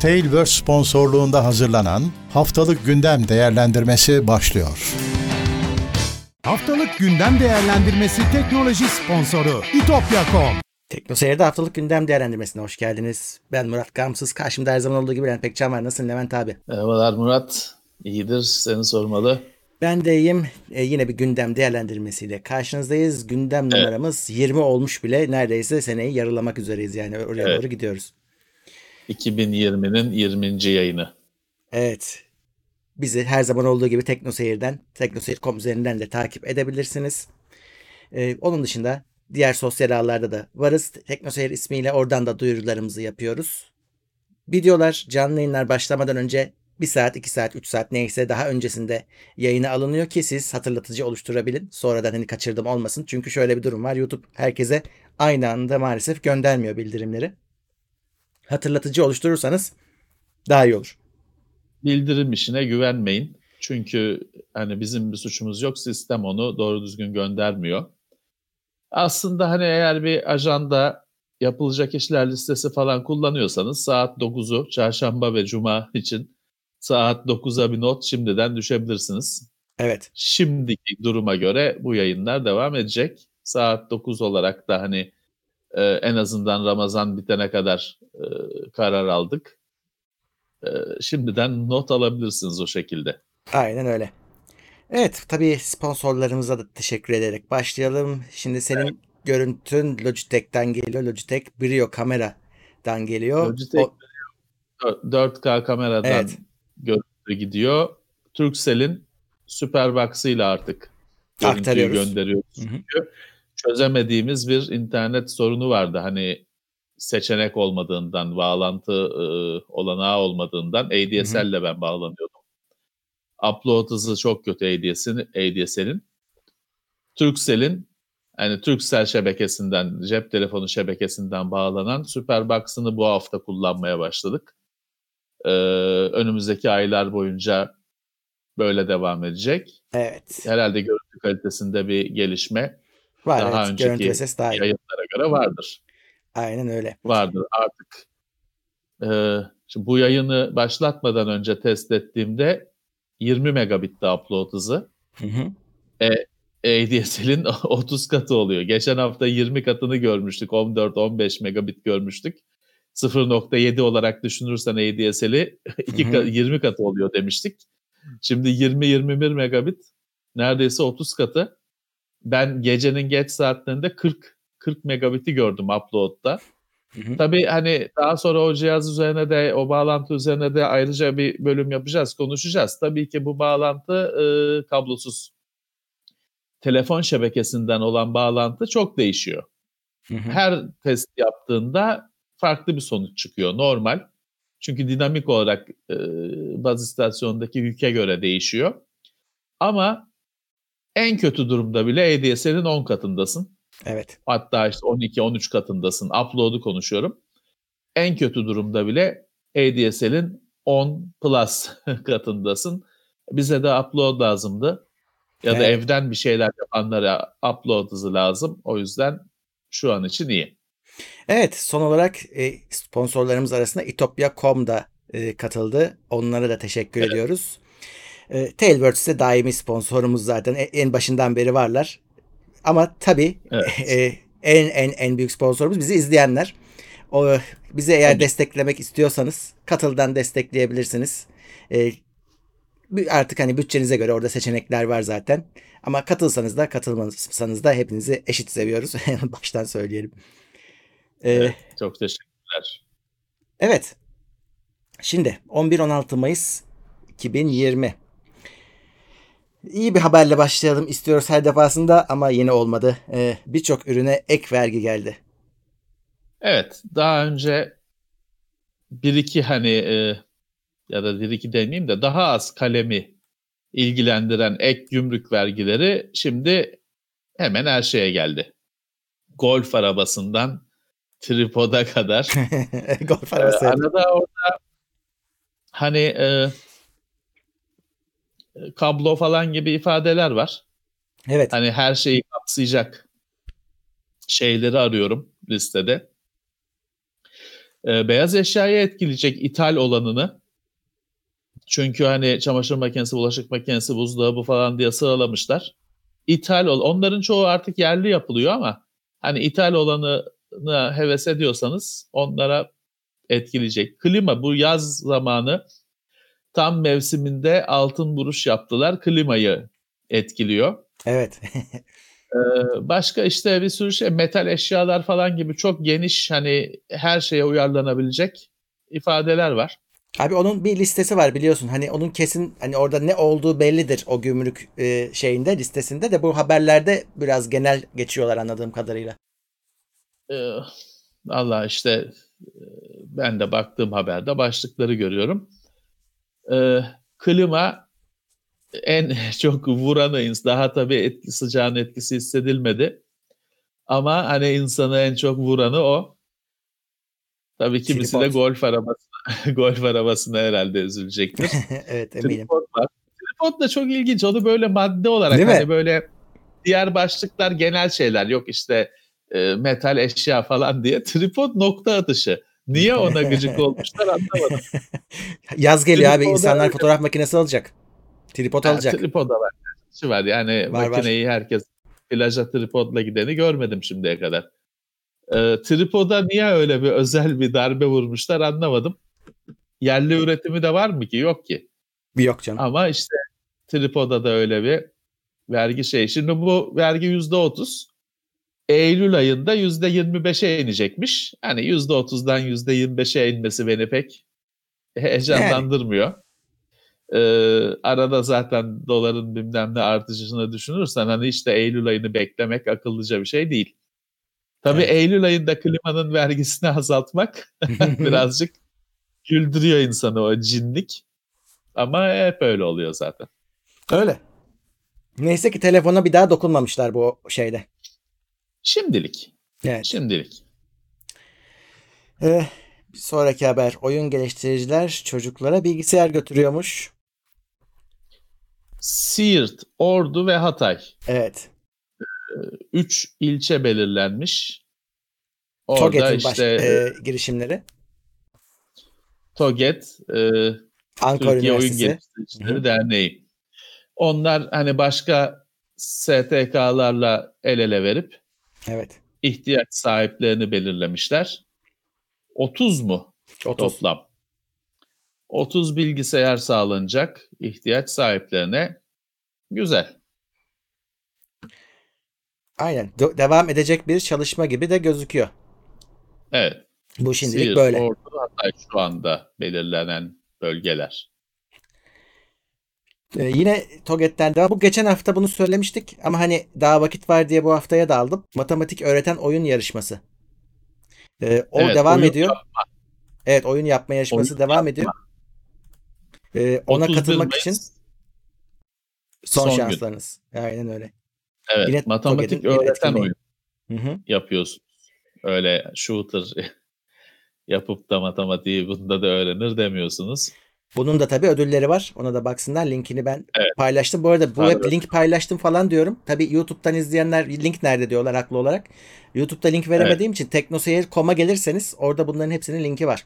Tailverse sponsorluğunda hazırlanan Haftalık Gündem Değerlendirmesi başlıyor. Haftalık Gündem Değerlendirmesi teknoloji sponsoru itopya.com Teknoseyir'de haftalık gündem değerlendirmesine hoş geldiniz. Ben Murat Gamsız. Karşımda her zaman olduğu gibi Levent Pekcan var. Nasılsın Levent abi? Merhabalar Murat. İyidir. Seni sormalı. Ben de iyiyim. Ee, yine bir gündem değerlendirmesiyle karşınızdayız. Gündem Evet. numaramız 20 olmuş bile. Neredeyse seneyi yarılamak üzereyiz. Yani oraya Evet. doğru gidiyoruz. 2020'nin 20. yayını. Evet. Bizi her zaman olduğu gibi Teknoseyir'den, teknoseyir.com üzerinden de takip edebilirsiniz. Ee, onun dışında diğer sosyal ağlarda da varız. Teknoseyir ismiyle oradan da duyurularımızı yapıyoruz. Videolar, canlı yayınlar başlamadan önce 1 saat, 2 saat, 3 saat neyse daha öncesinde yayına alınıyor ki siz hatırlatıcı oluşturabilin. Sonradan hani kaçırdım olmasın. Çünkü şöyle bir durum var. YouTube herkese aynı anda maalesef göndermiyor bildirimleri. Hatırlatıcı oluşturursanız daha iyi olur. Bildirim işine güvenmeyin. Çünkü hani bizim bir suçumuz yok. Sistem onu doğru düzgün göndermiyor. Aslında hani eğer bir ajanda yapılacak işler listesi falan kullanıyorsanız saat 9'u çarşamba ve cuma için saat 9'a bir not şimdiden düşebilirsiniz. Evet. Şimdiki duruma göre bu yayınlar devam edecek. Saat 9 olarak da hani e, en azından Ramazan bitene kadar e, karar aldık. E, şimdiden not alabilirsiniz o şekilde. Aynen öyle. Evet tabii sponsorlarımıza da teşekkür ederek başlayalım. Şimdi senin görüntün Logitech'ten geliyor. Logitech Brio kameradan geliyor. Logitech O- 4K kameradan Evet. görüntü gidiyor. Turkcell'in Superbox'ıyla artık görüntüyü gönderiyoruz. Hı hı. Çözemediğimiz bir internet sorunu vardı. Hani seçenek olmadığından, bağlantı e, olanağı olmadığından ADSL ile ben bağlanıyordum. Upload hızı çok kötü ADS'in, ADSL'in. Turkcell'in yani Turkcell şebekesinden, cep telefonu şebekesinden bağlanan Superbox'ını bu hafta kullanmaya başladık. Ee, önümüzdeki aylar boyunca böyle devam edecek. Evet. Herhalde görüntü kalitesinde bir gelişme Var daha evet. önceki Görüntü ve ses daha iyi. yayınlara göre vardır. Aynen öyle. Vardır artık. Ee, şimdi bu yayını başlatmadan önce test ettiğimde 20 megabitti upload hızı. Hı hı. ADSL'in 30 katı oluyor. Geçen hafta 20 katını görmüştük. 14-15 megabit görmüştük. 0.7 olarak düşünürsen ADSL'i iki Hı hı. ka- 20 katı oluyor demiştik. Şimdi 20-21 megabit neredeyse 30 katı. Ben gecenin geç saatlerinde 40 40 megabit'i gördüm upload'da. Hı hı. Tabii hani daha sonra o cihaz üzerine de o bağlantı üzerine de ayrıca bir bölüm yapacağız, konuşacağız. Tabii ki bu bağlantı e, kablosuz telefon şebekesinden olan bağlantı çok değişiyor. Hı hı. Her test yaptığında farklı bir sonuç çıkıyor normal. Çünkü dinamik olarak e, baz istasyonundaki yüke göre değişiyor. Ama en kötü durumda bile ADSL'in 10 katındasın. Evet. Hatta işte 12-13 katındasın. Upload'u konuşuyorum. En kötü durumda bile ADSL'in 10 plus katındasın. Bize de upload lazımdı. Ya da Evet. evden bir şeyler yapanlara upload hızı lazım. O yüzden şu an için iyi. Evet son olarak e, sponsorlarımız arasında itopya.com da e, katıldı. Onlara da teşekkür Evet. ediyoruz. E, Tailwords de daimi sponsorumuz zaten. E- en başından beri varlar. Ama tabii Evet. e, en en en büyük sponsorumuz bizi izleyenler. O bizi eğer Tabii. desteklemek istiyorsanız katıldan destekleyebilirsiniz. E, artık hani bütçenize göre orada seçenekler var zaten. Ama katılsanız da katılmasanız da hepinizi eşit seviyoruz. Baştan söyleyelim. E, Evet, çok teşekkürler. Evet. Şimdi 11-16 Mayıs 2020. İyi bir haberle başlayalım istiyoruz her defasında ama yeni olmadı. Ee, Birçok ürüne ek vergi geldi. Evet, daha önce bir iki hani e, ya da bir iki demeyeyim de daha az kalemi ilgilendiren ek gümrük vergileri şimdi hemen her şeye geldi. Golf arabasından tripoda kadar. Golf Ee, arabası. arada orada hani e, kablo falan gibi ifadeler var. Evet. Hani her şeyi kapsayacak şeyleri arıyorum listede. E, beyaz eşyayı etkileyecek ithal olanını. Çünkü hani çamaşır makinesi, bulaşık makinesi, buzdolabı falan diye sıralamışlar. İthal ol. Onların çoğu artık yerli yapılıyor ama hani ithal olanı heves ediyorsanız onlara etkileyecek. Klima bu yaz zamanı tam mevsiminde altın vuruş yaptılar. Klimayı etkiliyor. Evet. Ee, başka işte bir sürü şey metal eşyalar falan gibi çok geniş hani her şeye uyarlanabilecek ifadeler var. Abi onun bir listesi var biliyorsun. Hani onun kesin hani orada ne olduğu bellidir o gümrük e, şeyinde listesinde de bu haberlerde biraz genel geçiyorlar anladığım kadarıyla. Ee, Allah işte e, ben de baktığım haberde başlıkları görüyorum. Ee, klima en çok vuranı daha tabii etki, sıcağın etkisi hissedilmedi. Ama hani insanı en çok vuranı o. Tabii kimisi Tripod. de golf arabasına, golf arabasına herhalde üzülecektir. evet eminim. Tripod var. Tripod da çok ilginç. Onu böyle madde olarak Değil hani mi? böyle diğer başlıklar genel şeyler yok işte e, metal eşya falan diye. Tripod nokta atışı. Niye ona gıcık olmuşlar anlamadım. Yaz geliyor Tripoda abi insanlar öyle. fotoğraf makinesi alacak. Tripod ha, alacak. Tripod var. Şu var yani var, makineyi var. herkes plaja tripodla gideni görmedim şimdiye kadar. Ee, tripoda niye öyle bir özel bir darbe vurmuşlar anlamadım. Yerli üretimi de var mı ki? Yok ki. Bir yok canım. Ama işte tripoda da öyle bir vergi şey. Şimdi bu vergi yüzde otuz. Eylül ayında yüzde yirmi beşe inecekmiş. Hani yüzde otuzdan yüzde yirmi beşe inmesi beni pek heyecanlandırmıyor. Yani. Ee, arada zaten doların bilmem ne artışını düşünürsen hani işte Eylül ayını beklemek akıllıca bir şey değil. Tabii evet. Eylül ayında klimanın vergisini azaltmak birazcık güldürüyor insanı o cinlik. Ama hep öyle oluyor zaten. Öyle. Neyse ki telefona bir daha dokunmamışlar bu şeyde. Şimdilik. Evet. Şimdilik. Ee, bir sonraki haber. Oyun geliştiriciler çocuklara bilgisayar götürüyormuş. Siirt, Ordu ve Hatay. Evet. Üç ilçe belirlenmiş. Orada TOGET'in işte, baş, e, girişimleri. TOGET, e, Ankara Türkiye Oyun Geliştiricileri Derneği. Onlar hani başka STK'larla el ele verip evet. ihtiyaç sahiplerini belirlemişler. 30 mu 30. toplam? 30 bilgisayar sağlanacak ihtiyaç sahiplerine. Güzel. Aynen. De- devam edecek bir çalışma gibi de gözüküyor. Evet. Bu şimdilik Siirt, böyle. Ordu, Hatay şu anda belirlenen bölgeler. Ee, yine TOGET'ten devam. Bu geçen hafta bunu söylemiştik ama hani daha vakit var diye bu haftaya da aldım. Matematik öğreten oyun yarışması. Ee, o evet, devam ediyor. Yapma. Evet oyun yapma yarışması oyun devam yapma. ediyor. Ee, ona katılmak Mayıs, için son, son şanslarınız. Gün. Aynen öyle. Evet Yine matematik öğreten oyun Hı-hı. yapıyorsunuz. Öyle shooter yapıp da matematiği bunda da öğrenir demiyorsunuz. Bunun da tabii ödülleri var. Ona da baksınlar. Linkini ben evet. paylaştım. Bu arada bu hep link paylaştım falan diyorum. Tabii YouTube'dan izleyenler link nerede diyorlar haklı olarak. YouTube'da link veremediğim evet. için teknoseyir.com'a gelirseniz orada bunların hepsinin linki var.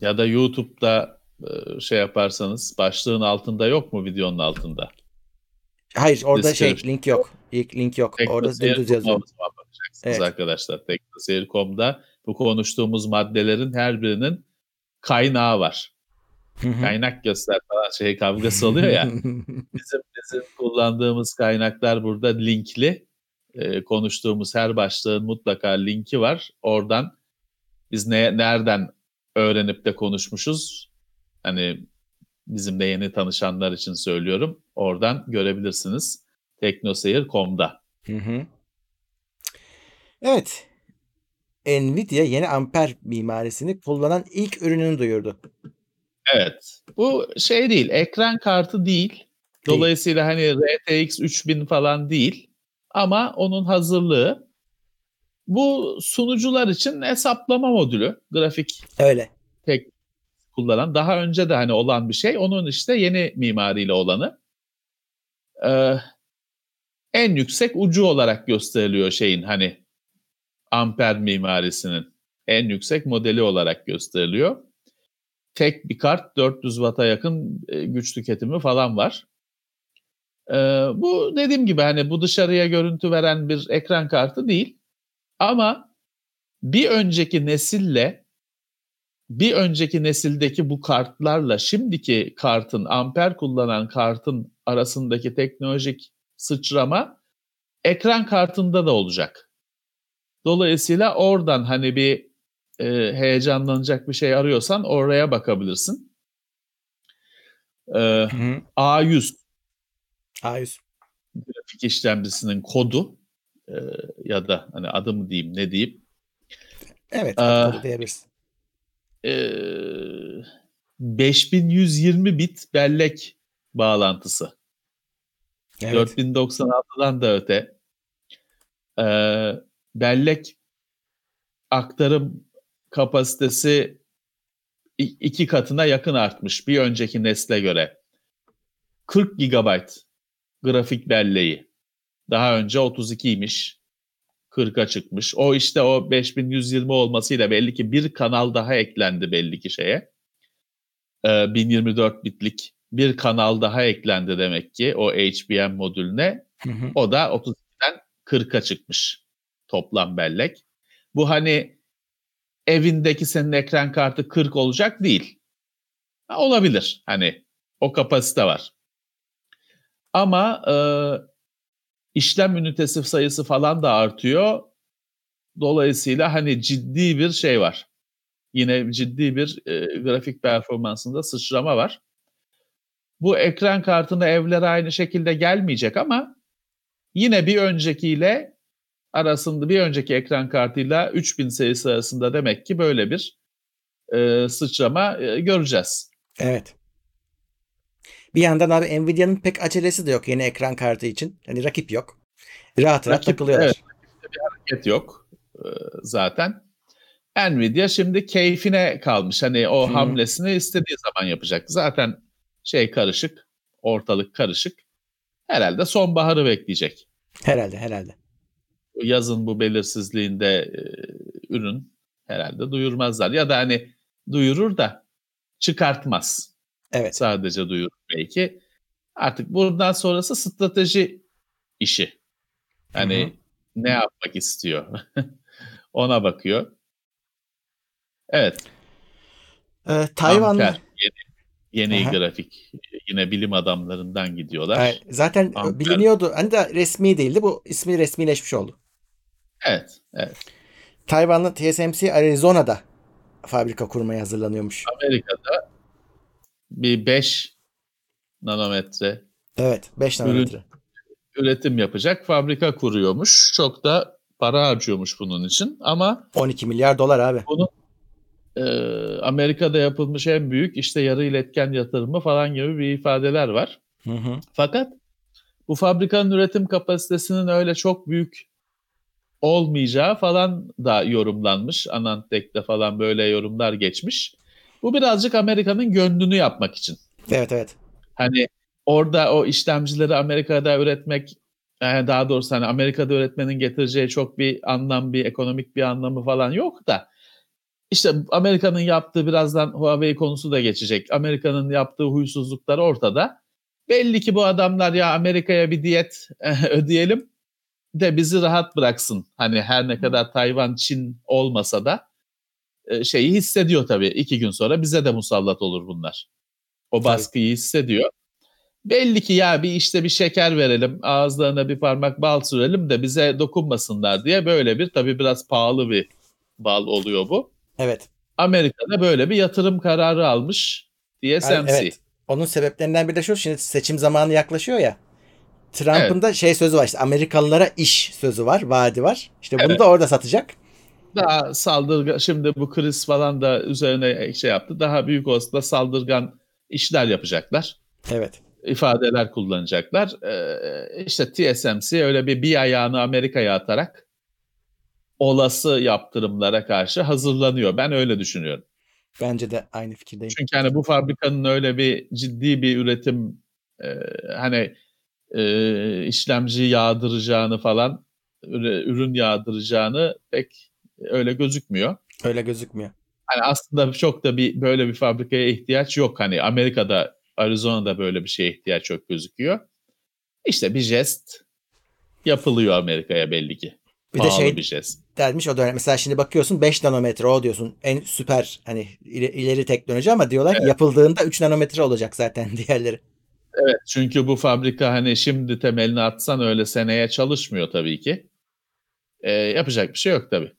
Ya da YouTube'da e, şey yaparsanız başlığın altında yok mu videonun altında? Hayır orada şey link yok. İlk link yok. orada dümdüz yazıyor. Evet. arkadaşlar. Teknoseyir.com'da bu konuştuğumuz maddelerin her birinin kaynağı var. Kaynak göster falan şey kavgası oluyor ya. bizim bizim kullandığımız kaynaklar burada linkli. Ee, konuştuğumuz her başlığın mutlaka linki var. Oradan biz ne nereden öğrenip de konuşmuşuz. Hani bizim de yeni tanışanlar için söylüyorum. Oradan görebilirsiniz. Teknoseyir.com'da. Hı hı. Evet. Nvidia yeni amper mimarisini kullanan ilk ürününü duyurdu. Evet. Bu şey değil, ekran kartı değil. Dolayısıyla hani RTX 3000 falan değil. Ama onun hazırlığı bu sunucular için hesaplama modülü, grafik. Öyle. Tek kullanan, daha önce de hani olan bir şey. Onun işte yeni mimariyle olanı. Ee, en yüksek ucu olarak gösteriliyor şeyin hani amper mimarisinin en yüksek modeli olarak gösteriliyor. Tek bir kart 400 Watt'a yakın e, güç tüketimi falan var. Ee, bu dediğim gibi hani bu dışarıya görüntü veren bir ekran kartı değil. Ama bir önceki nesille bir önceki nesildeki bu kartlarla şimdiki kartın amper kullanan kartın arasındaki teknolojik sıçrama ekran kartında da olacak. Dolayısıyla oradan hani bir e, heyecanlanacak bir şey arıyorsan oraya bakabilirsin. Ee, A100 A100 grafik işlemcisinin kodu e, ya da hani adı mı diyeyim ne diyeyim Evet, Aa, tabii diyebiliriz. e, 5120 bit bellek bağlantısı. Evet. 4096'dan da öte. E, bellek aktarım kapasitesi iki katına yakın artmış bir önceki nesle göre. 40 GB grafik belleği. Daha önce 32'ymiş. 40'a çıkmış. O işte o 5120 olmasıyla belli ki bir kanal daha eklendi belli ki şeye. Ee, 1024 bitlik bir kanal daha eklendi demek ki o HBM modülüne. Hı hı. O da 32'den 40'a çıkmış toplam bellek. Bu hani evindeki senin ekran kartı 40 olacak değil. Ha, olabilir. Hani o kapasite var. Ama e, işlem ünitesi sayısı falan da artıyor. Dolayısıyla hani ciddi bir şey var. Yine ciddi bir e, grafik performansında sıçrama var. Bu ekran kartını evlere aynı şekilde gelmeyecek ama yine bir öncekiyle arasında bir önceki ekran kartıyla 3000 serisi arasında demek ki böyle bir e, sıçrama e, göreceğiz. Evet. Bir yandan abi Nvidia'nın pek acelesi de yok yeni ekran kartı için. Hani rakip yok. Rahat rahat Rakip, takılıyorlar. evet. Hareket yok e, zaten. Nvidia şimdi keyfine kalmış. Hani o Hı. hamlesini istediği zaman yapacak. Zaten şey karışık, ortalık karışık. Herhalde sonbaharı bekleyecek. Herhalde herhalde. Yazın bu belirsizliğinde e, ürün herhalde duyurmazlar. Ya da hani duyurur da çıkartmaz. Evet. Sadece duyurur belki. Artık buradan sonrası strateji işi. Hani Hı hı. ne yapmak istiyor? Ona bakıyor. Evet. Ee, Tayvan'da Amper, yeni, yeni Aha. grafik. Yine bilim adamlarından gidiyorlar. Ay, zaten Amper. biliniyordu. Hani de resmi değildi. Bu ismi resmileşmiş oldu. Evet, evet. Tayvan'ın TSMC Arizona'da fabrika kurmaya hazırlanıyormuş. Amerika'da bir 5 nanometre Evet. 5 Ürün- nanometre. üretim yapacak fabrika kuruyormuş. Çok da para harcıyormuş bunun için. Ama 12 milyar dolar abi. e, Amerika'da yapılmış en büyük işte yarı iletken yatırımı falan gibi bir ifadeler var. Hı hı. Fakat bu fabrikanın üretim kapasitesinin öyle çok büyük olmayacağı falan da yorumlanmış. Anantek'te falan böyle yorumlar geçmiş. Bu birazcık Amerika'nın gönlünü yapmak için. Evet evet. Hani orada o işlemcileri Amerika'da üretmek yani daha doğrusu hani Amerika'da üretmenin getireceği çok bir anlam, bir ekonomik bir anlamı falan yok da işte Amerika'nın yaptığı birazdan Huawei konusu da geçecek. Amerika'nın yaptığı huysuzluklar ortada. Belli ki bu adamlar ya Amerika'ya bir diyet ödeyelim de bizi rahat bıraksın. Hani her ne kadar Tayvan, Çin olmasa da e, şeyi hissediyor tabii. İki gün sonra bize de musallat olur bunlar. O baskıyı hissediyor. Belli ki ya bir işte bir şeker verelim, ağızlarına bir parmak bal sürelim de bize dokunmasınlar diye böyle bir tabii biraz pahalı bir bal oluyor bu. Evet. Amerika'da böyle bir yatırım kararı almış Yani TSMC. evet. Onun sebeplerinden biri de şu. Şimdi seçim zamanı yaklaşıyor ya. Trump'ın da şey sözü var işte Amerikalılara iş sözü var, vaadi var. İşte bunu Evet. da orada satacak. Daha saldırgan, şimdi bu kriz falan da üzerine şey yaptı. Daha büyük olasılıkla saldırgan işler yapacaklar. Evet. ifadeler kullanacaklar. Ee, işte TSMC öyle bir bir ayağını Amerika'ya atarak olası yaptırımlara karşı hazırlanıyor. Ben öyle düşünüyorum. Bence de aynı fikirdeyim. Çünkü hani bu fabrikanın öyle bir ciddi bir üretim e, hani e, işlemci yağdıracağını falan ürün yağdıracağını pek öyle gözükmüyor. Öyle gözükmüyor. Hani aslında çok da bir böyle bir fabrikaya ihtiyaç yok. Hani Amerika'da, Arizona'da böyle bir şeye ihtiyaç yok gözüküyor. İşte bir jest yapılıyor Amerika'ya belli ki. Bir de Pahalı şey bir jest. dermiş o dönem. Mesela şimdi bakıyorsun 5 nanometre o diyorsun. En süper hani ileri, teknoloji ama diyorlar ki yapıldığında 3 nanometre olacak zaten diğerleri. Evet çünkü bu fabrika hani şimdi temelini atsan öyle seneye çalışmıyor tabii ki. Ee, yapacak bir şey yok tabii.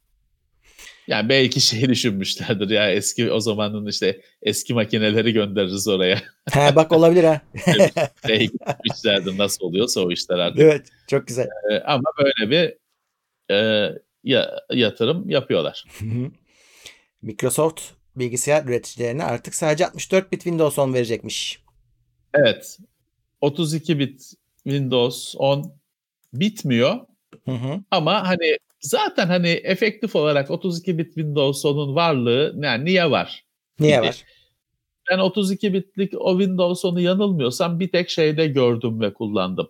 Yani belki şey düşünmüşlerdir ya eski o zamanın işte eski makineleri göndeririz oraya. He bak olabilir ha. Şey gitmişlerdir nasıl oluyorsa o işler artık. evet çok güzel. Ee, ama böyle bir e, ya, yatırım yapıyorlar. Microsoft bilgisayar üreticilerine artık sadece 64 bit Windows 10 verecekmiş. Evet 32 bit Windows 10 bitmiyor Hı hı. ama hani zaten hani efektif olarak 32 bit Windows 10'un varlığı yani niye var? Niye var? Ben 32 bitlik o Windows 10'u yanılmıyorsam bir tek şeyde gördüm ve kullandım.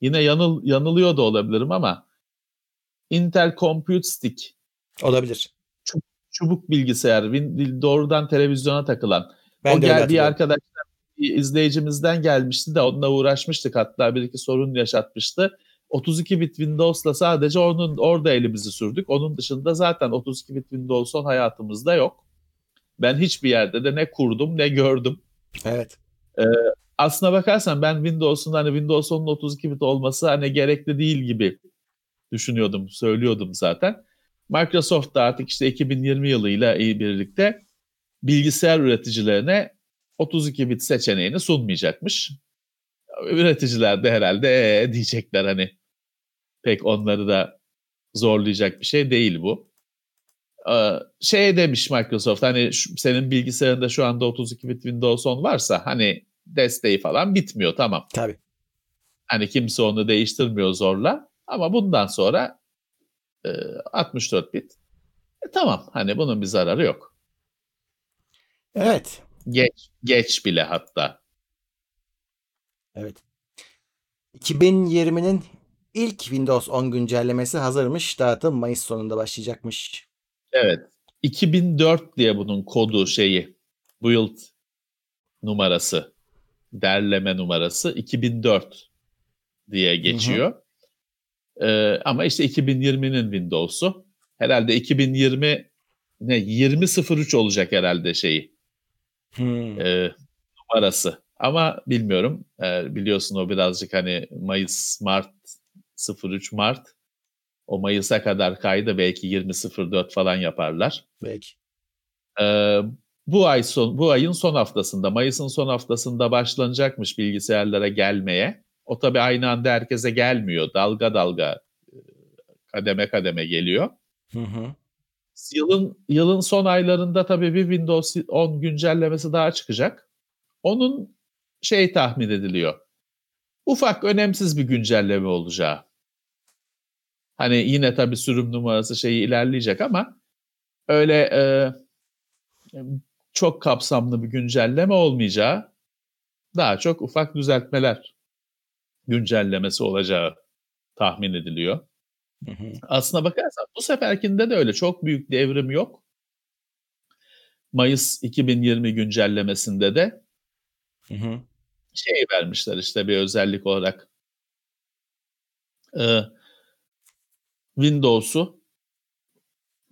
Yine yanıl yanılıyor da olabilirim ama Intel Compute Stick Olabilir. çubuk bilgisayar doğrudan televizyona takılan. Ben o de gel, bir arkadaşlar bir izleyicimizden gelmişti de onunla uğraşmıştık hatta bir iki sorun yaşatmıştı. 32 bit Windows'la sadece onun orada elimizi sürdük. Onun dışında zaten 32 bit Windows 10 hayatımızda yok. Ben hiçbir yerde de ne kurdum ne gördüm. Evet. Aslına bakarsan ben Windows'un hani Windows 10'un 32 bit olması hani gerekli değil gibi düşünüyordum, söylüyordum zaten. Microsoft da artık işte 2020 yılıyla iyi birlikte bilgisayar üreticilerine 32 bit seçeneğini sunmayacakmış. Üreticiler de herhalde ee, diyecekler hani pek onları da zorlayacak bir şey değil bu. Ee, şey demiş Microsoft hani şu- senin bilgisayarında şu anda 32 bit Windows 10 varsa hani desteği falan bitmiyor tamam. Tabii. Hani kimse onu değiştirmiyor zorla ama bundan sonra e, 64 bit. E, tamam hani bunun bir zararı yok. Evet. Geç geç bile hatta. Evet. 2020'nin ilk Windows 10 güncellemesi hazırmış. Dağıtım Mayıs sonunda başlayacakmış. Evet. 2004 diye bunun kodu şeyi build numarası derleme numarası 2004 diye geçiyor. Ee, ama işte 2020'nin Windows'u herhalde 2020 ne 2003 olacak herhalde şeyi Hmm. e, numarası. Ama bilmiyorum. E, biliyorsun o birazcık hani Mayıs, Mart 03 Mart o Mayıs'a kadar kaydı belki 20.04 falan yaparlar. Belki. Ee, bu ay son bu ayın son haftasında Mayıs'ın son haftasında başlanacakmış bilgisayarlara gelmeye. O tabii aynı anda herkese gelmiyor. Dalga dalga e, kademe kademe geliyor. Hı hı. Yılın yılın son aylarında tabii bir Windows 10 güncellemesi daha çıkacak. Onun şey tahmin ediliyor. Ufak önemsiz bir güncelleme olacağı. Hani yine tabii sürüm numarası şeyi ilerleyecek ama öyle e, çok kapsamlı bir güncelleme olmayacağı, daha çok ufak düzeltmeler güncellemesi olacağı tahmin ediliyor. Hı hı. Aslına bakarsan bu seferkinde de öyle çok büyük devrim yok. Mayıs 2020 güncellemesinde de Hı hı. şey vermişler işte bir özellik olarak. Ee, Windows'u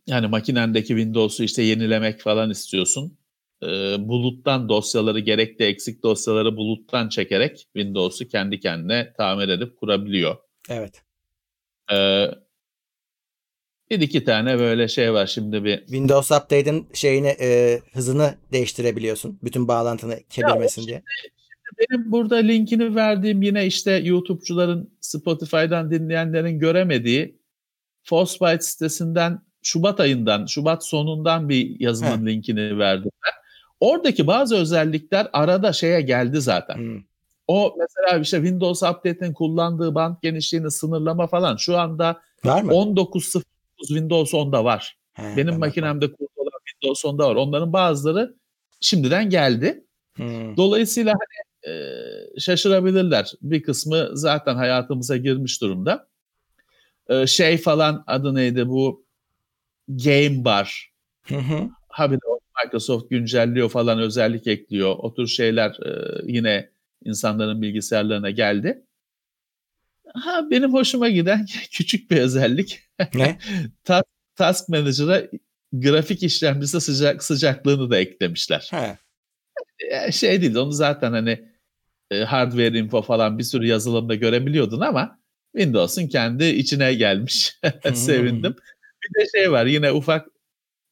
yani makinendeki Windows'u işte yenilemek falan istiyorsun. Ee, buluttan dosyaları gerekli eksik dosyaları buluttan çekerek Windows'u kendi kendine tamir edip kurabiliyor. Evet. Ee, bir iki tane böyle şey var şimdi bir Windows Update'in şeyini e, hızını değiştirebiliyorsun. Bütün bağlantını kemirmesin diye. benim burada linkini verdiğim yine işte YouTube'cuların Spotify'dan dinleyenlerin göremediği Frostbite sitesinden Şubat ayından, Şubat sonundan bir yazının linkini verdim ben. Oradaki bazı özellikler arada şeye geldi zaten. Hı. O mesela işte Windows Update'in kullandığı band genişliğini sınırlama falan şu anda Var mı? 19.09 Windows 10'da var. He, Benim ben bakmadım. makinemde kurulu olan Windows 10'da var. Onların bazıları şimdiden geldi. Hı. Dolayısıyla hani e, şaşırabilirler. Bir kısmı zaten hayatımıza girmiş durumda. E, şey falan adı neydi bu Game Bar Hı hı. Ha bir de Microsoft güncelliyor falan özellik ekliyor. O tür şeyler e, yine insanların bilgisayarlarına geldi. Ha benim hoşuma giden küçük bir özellik. Ne? Task, Task Manager'a grafik işlemcisi sıcak sıcaklığını da eklemişler. He. E, şey değil onu zaten hani e, hardware info falan bir sürü yazılımda görebiliyordun ama Windows'un kendi içine gelmiş. Sevindim. Bir de şey var yine ufak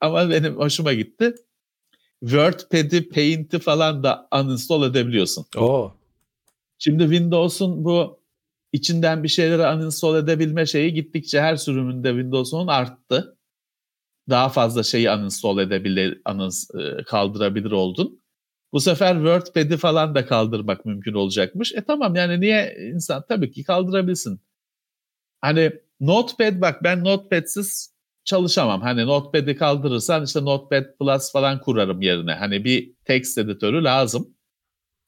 ama benim hoşuma gitti. WordPad'i, Paint'i falan da uninstall edebiliyorsun. Oo. Şimdi Windows'un bu içinden bir şeyleri uninstall edebilme şeyi gittikçe her sürümünde Windows'un arttı. Daha fazla şeyi uninstall edebilir, unins, e, kaldırabilir oldun. Bu sefer WordPad'i falan da kaldırmak mümkün olacakmış. E tamam yani niye insan tabii ki kaldırabilsin. Hani Notepad bak ben Notepad'siz çalışamam. Hani Notepad'i kaldırırsan işte Notepad Plus falan kurarım yerine. Hani bir text editörü lazım.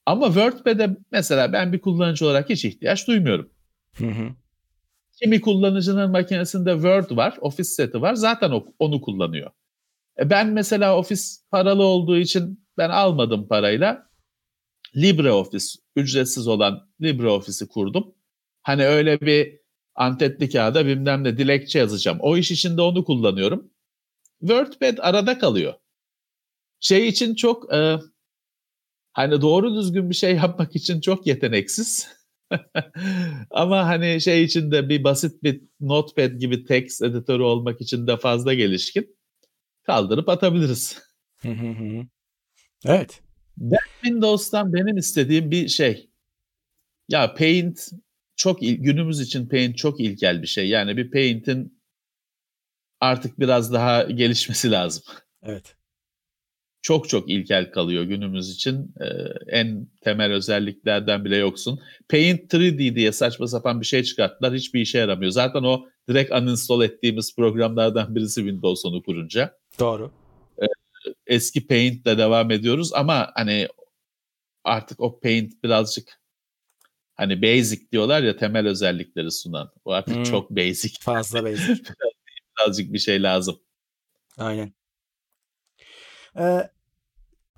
Ama WordPad'e mesela ben bir kullanıcı olarak hiç ihtiyaç duymuyorum. Hı hı. Kimi kullanıcının makinesinde Word var, Office seti var. Zaten onu kullanıyor. E ben mesela Office paralı olduğu için ben almadım parayla. LibreOffice, ücretsiz olan LibreOffice'i kurdum. Hani öyle bir antetli kağıda bilmem ne dilekçe yazacağım. O iş içinde onu kullanıyorum. WordPad arada kalıyor. Şey için çok e, hani doğru düzgün bir şey yapmak için çok yeteneksiz. Ama hani şey için de bir basit bir notepad gibi text editörü olmak için de fazla gelişkin. Kaldırıp atabiliriz. evet. Ben Windows'tan benim istediğim bir şey. Ya Paint çok günümüz için Paint çok ilkel bir şey. Yani bir Paint'in artık biraz daha gelişmesi lazım. Evet. Çok çok ilkel kalıyor günümüz için. Ee, en temel özelliklerden bile yoksun. Paint 3D diye saçma sapan bir şey çıkarttılar. Hiçbir işe yaramıyor. Zaten o direkt uninstall ettiğimiz programlardan birisi Windows onu kurunca. Doğru. Ee, eski Paint'le devam ediyoruz ama hani artık o Paint birazcık hani basic diyorlar ya temel özellikleri sunan. O artık hmm. çok basic. Fazla basic. birazcık bir şey lazım. Aynen. Ee,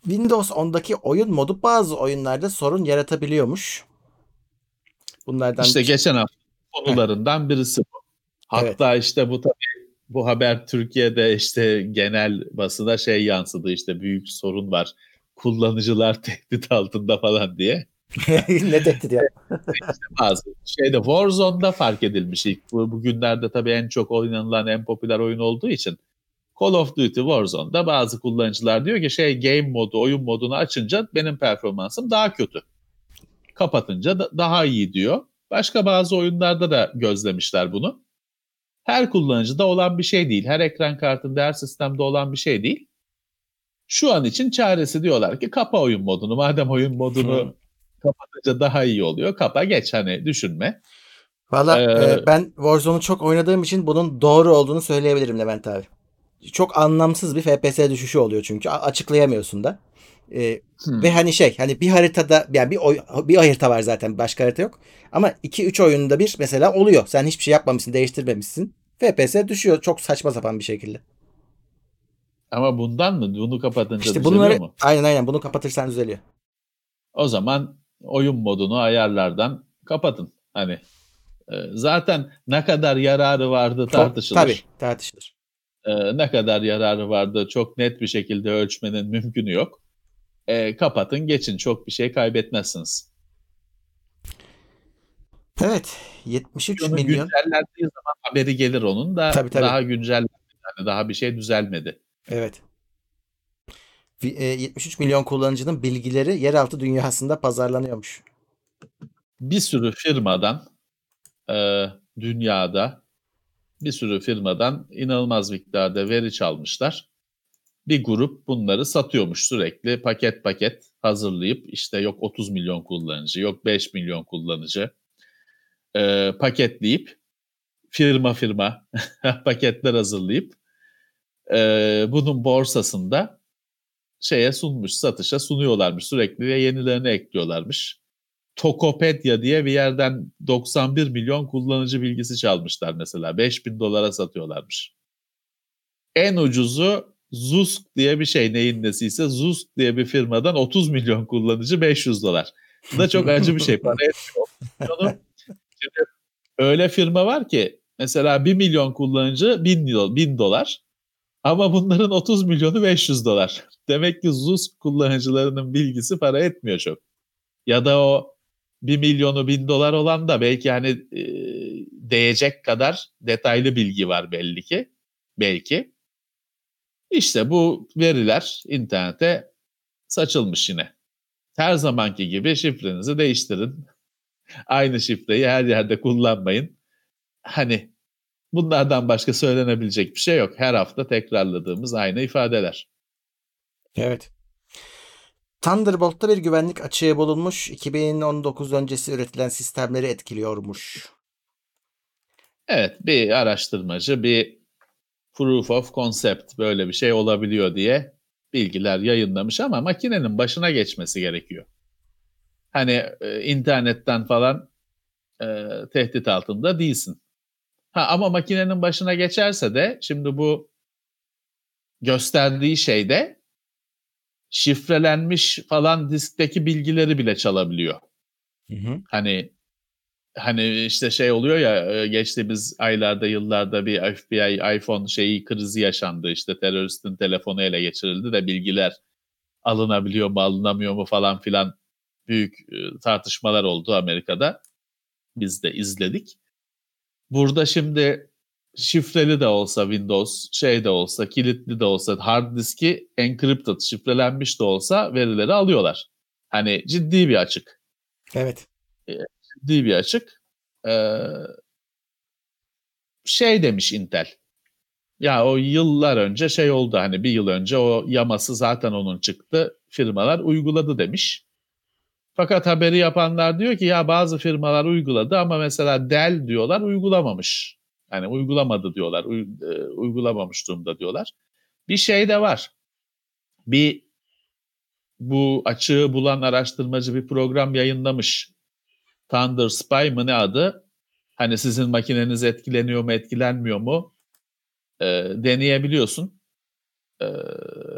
Windows 10'daki oyun modu bazı oyunlarda sorun yaratabiliyormuş. Bunlardan işte geçen hafta konularından birisi bu. Hatta evet. işte bu tabii bu haber Türkiye'de işte genel basına şey yansıdı işte büyük sorun var. Kullanıcılar tehdit altında falan diye. ne tehdit ya? işte bazı şeyde Warzone'da fark edilmiş ilk. Bu, bugünlerde tabii en çok oynanılan en popüler oyun olduğu için Call of Duty Warzone'da bazı kullanıcılar diyor ki şey game modu, oyun modunu açınca benim performansım daha kötü. Kapatınca da daha iyi diyor. Başka bazı oyunlarda da gözlemişler bunu. Her kullanıcıda olan bir şey değil. Her ekran kartında, her sistemde olan bir şey değil. Şu an için çaresi diyorlar ki kapa oyun modunu. Madem oyun modunu hmm. kapatınca daha iyi oluyor. Kapa geç hani düşünme. Valla ee, e, ben Warzone'u çok oynadığım için bunun doğru olduğunu söyleyebilirim Levent abi çok anlamsız bir FPS düşüşü oluyor çünkü açıklayamıyorsun da. Ee, hmm. Ve hani şey hani bir haritada yani bir oy, bir harita var zaten başka harita yok. Ama 2-3 oyunda bir mesela oluyor. Sen hiçbir şey yapmamışsın, değiştirmemişsin. FPS düşüyor çok saçma sapan bir şekilde. Ama bundan mı? Bunu kapatınca işte düzeliyor bunları, mu? Aynen aynen bunu kapatırsan düzeliyor. O zaman oyun modunu ayarlardan kapatın. Hani e, zaten ne kadar yararı vardı tartışılır. Tabii tartışılır e, ne kadar yararı vardı çok net bir şekilde ölçmenin mümkünü yok. E, kapatın geçin çok bir şey kaybetmezsiniz. Evet 73 Onu milyon. Güncellendiği zaman haberi gelir onun da tabii, tabii. daha güncel yani daha bir şey düzelmedi. Evet. 73 e, milyon kullanıcının bilgileri yeraltı dünyasında pazarlanıyormuş. Bir sürü firmadan e, dünyada bir sürü firmadan inanılmaz miktarda veri çalmışlar. Bir grup bunları satıyormuş sürekli paket paket hazırlayıp işte yok 30 milyon kullanıcı yok 5 milyon kullanıcı e, paketleyip firma firma paketler hazırlayıp e, bunun borsasında şeye sunmuş satışa sunuyorlarmış sürekli ve yenilerini ekliyorlarmış. Tokopedia diye bir yerden 91 milyon kullanıcı bilgisi çalmışlar mesela. 5000 dolara satıyorlarmış. En ucuzu Zusk diye bir şey neyin nesiyse Zusk diye bir firmadan 30 milyon kullanıcı 500 dolar. Bu da çok acı bir şey. Para etmiyor. Öyle firma var ki mesela 1 milyon kullanıcı 1000, 1000 dolar ama bunların 30 milyonu 500 dolar. Demek ki Zusk kullanıcılarının bilgisi para etmiyor çok. Ya da o 1 milyonu 1000 dolar olan da belki hani e, değecek kadar detaylı bilgi var belli ki. Belki. İşte bu veriler internete saçılmış yine. Her zamanki gibi şifrenizi değiştirin. Aynı şifreyi her yerde kullanmayın. Hani bunlardan başka söylenebilecek bir şey yok. Her hafta tekrarladığımız aynı ifadeler. Evet. Thunderbolt'ta bir güvenlik açığı bulunmuş. 2019 öncesi üretilen sistemleri etkiliyormuş. Evet bir araştırmacı bir proof of concept böyle bir şey olabiliyor diye bilgiler yayınlamış ama makinenin başına geçmesi gerekiyor. Hani e, internetten falan e, tehdit altında değilsin. Ha, ama makinenin başına geçerse de şimdi bu gösterdiği şeyde şifrelenmiş falan diskteki bilgileri bile çalabiliyor. Hı hı. Hani hani işte şey oluyor ya e, geçtiğimiz aylarda yıllarda bir FBI iPhone şeyi krizi yaşandı işte teröristin telefonu ele geçirildi de bilgiler alınabiliyor mu alınamıyor mu falan filan büyük e, tartışmalar oldu Amerika'da. Biz de izledik. Burada şimdi şifreli de olsa Windows, şey de olsa, kilitli de olsa, hard diski encrypted, şifrelenmiş de olsa verileri alıyorlar. Hani ciddi bir açık. Evet. Ciddi bir açık. Ee, şey demiş Intel. Ya o yıllar önce şey oldu hani bir yıl önce o yaması zaten onun çıktı. Firmalar uyguladı demiş. Fakat haberi yapanlar diyor ki ya bazı firmalar uyguladı ama mesela Dell diyorlar uygulamamış. Yani uygulamadı diyorlar, uy- uygulamamış durumda diyorlar. Bir şey de var. Bir bu açığı bulan araştırmacı bir program yayınlamış. Thunder Spy mı ne adı? Hani sizin makineniz etkileniyor mu etkilenmiyor mu? E, deneyebiliyorsun. E,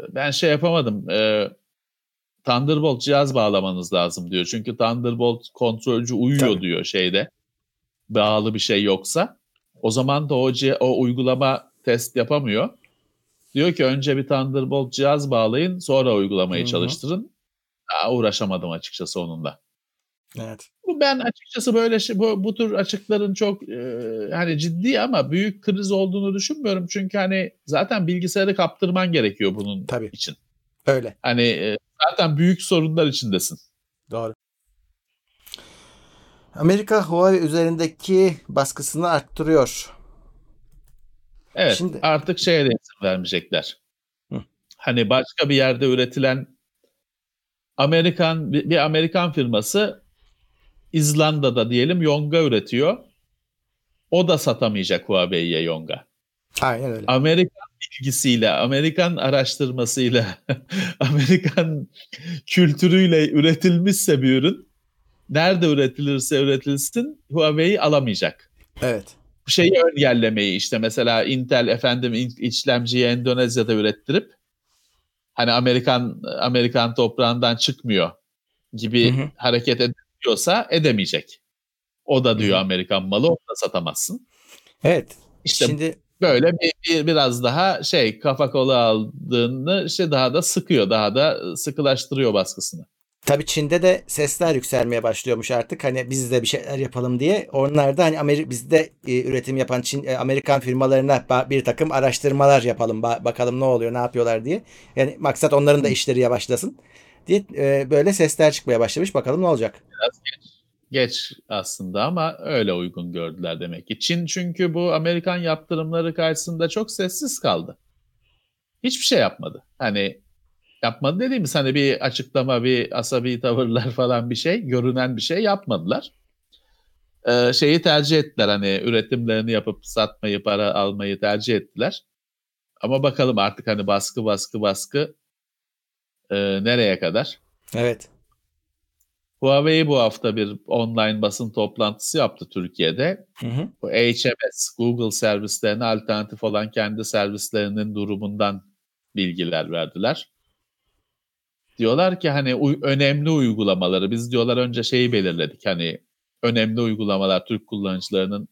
ben şey yapamadım. E, Thunderbolt cihaz bağlamanız lazım diyor. Çünkü Thunderbolt kontrolcü uyuyor Tabii. diyor şeyde. Bağlı bir şey yoksa. O zaman da o, ci- o uygulama test yapamıyor. Diyor ki önce bir Thunderbolt cihaz bağlayın sonra uygulamayı Hı hı. çalıştırın. Daha uğraşamadım açıkçası onunla. Evet. Bu ben açıkçası böyle şey, bu, bu tür açıkların çok e, hani ciddi ama büyük kriz olduğunu düşünmüyorum. Çünkü hani zaten bilgisayarı kaptırman gerekiyor bunun Tabii. için. Öyle. Hani e, zaten büyük sorunlar içindesin. Doğru. Amerika Huawei üzerindeki baskısını arttırıyor. Evet Şimdi- artık şeye de izin vermeyecekler. Hı. Hani başka bir yerde üretilen Amerikan bir Amerikan firması İzlanda'da diyelim yonga üretiyor. O da satamayacak Huawei'ye yonga. Aynen öyle. Amerikan bilgisiyle, Amerikan araştırmasıyla, Amerikan kültürüyle üretilmişse bir ürün nerede üretilirse üretilsin Huawei alamayacak. Evet. Bu şeyi engellemeyi işte mesela Intel efendim işlemciyi Endonezya'da ürettirip hani Amerikan Amerikan toprağından çıkmıyor gibi Hı hı. hareket ediyorsa edemeyecek. O da diyor Hı hı. Amerikan malı onu da satamazsın. Evet. İşte Şimdi böyle bir, bir- biraz daha şey kafa kola aldığını işte daha da sıkıyor, daha da sıkılaştırıyor baskısını. Tabii Çin'de de sesler yükselmeye başlıyormuş artık. Hani biz de bir şeyler yapalım diye. Onlar da hani Ameri bizde e, üretim yapan Çin e, Amerikan firmalarına bir takım araştırmalar yapalım. Ba- bakalım ne oluyor, ne yapıyorlar diye. Yani maksat onların da işleri yavaşlasın diye e, böyle sesler çıkmaya başlamış. Bakalım ne olacak. Biraz geç. Geç aslında ama öyle uygun gördüler demek ki. Çin çünkü bu Amerikan yaptırımları karşısında çok sessiz kaldı. Hiçbir şey yapmadı. Hani yapmadı dediğimiz hani bir açıklama, bir asabi tavırlar falan bir şey, görünen bir şey yapmadılar. Ee, şeyi tercih ettiler hani üretimlerini yapıp satmayı, para almayı tercih ettiler. Ama bakalım artık hani baskı baskı baskı e, nereye kadar? Evet. Huawei bu hafta bir online basın toplantısı yaptı Türkiye'de. Hı hı. Bu HMS, Google servislerine alternatif olan kendi servislerinin durumundan bilgiler verdiler. Diyorlar ki hani uy- önemli uygulamaları biz diyorlar önce şeyi belirledik. Hani önemli uygulamalar Türk kullanıcılarının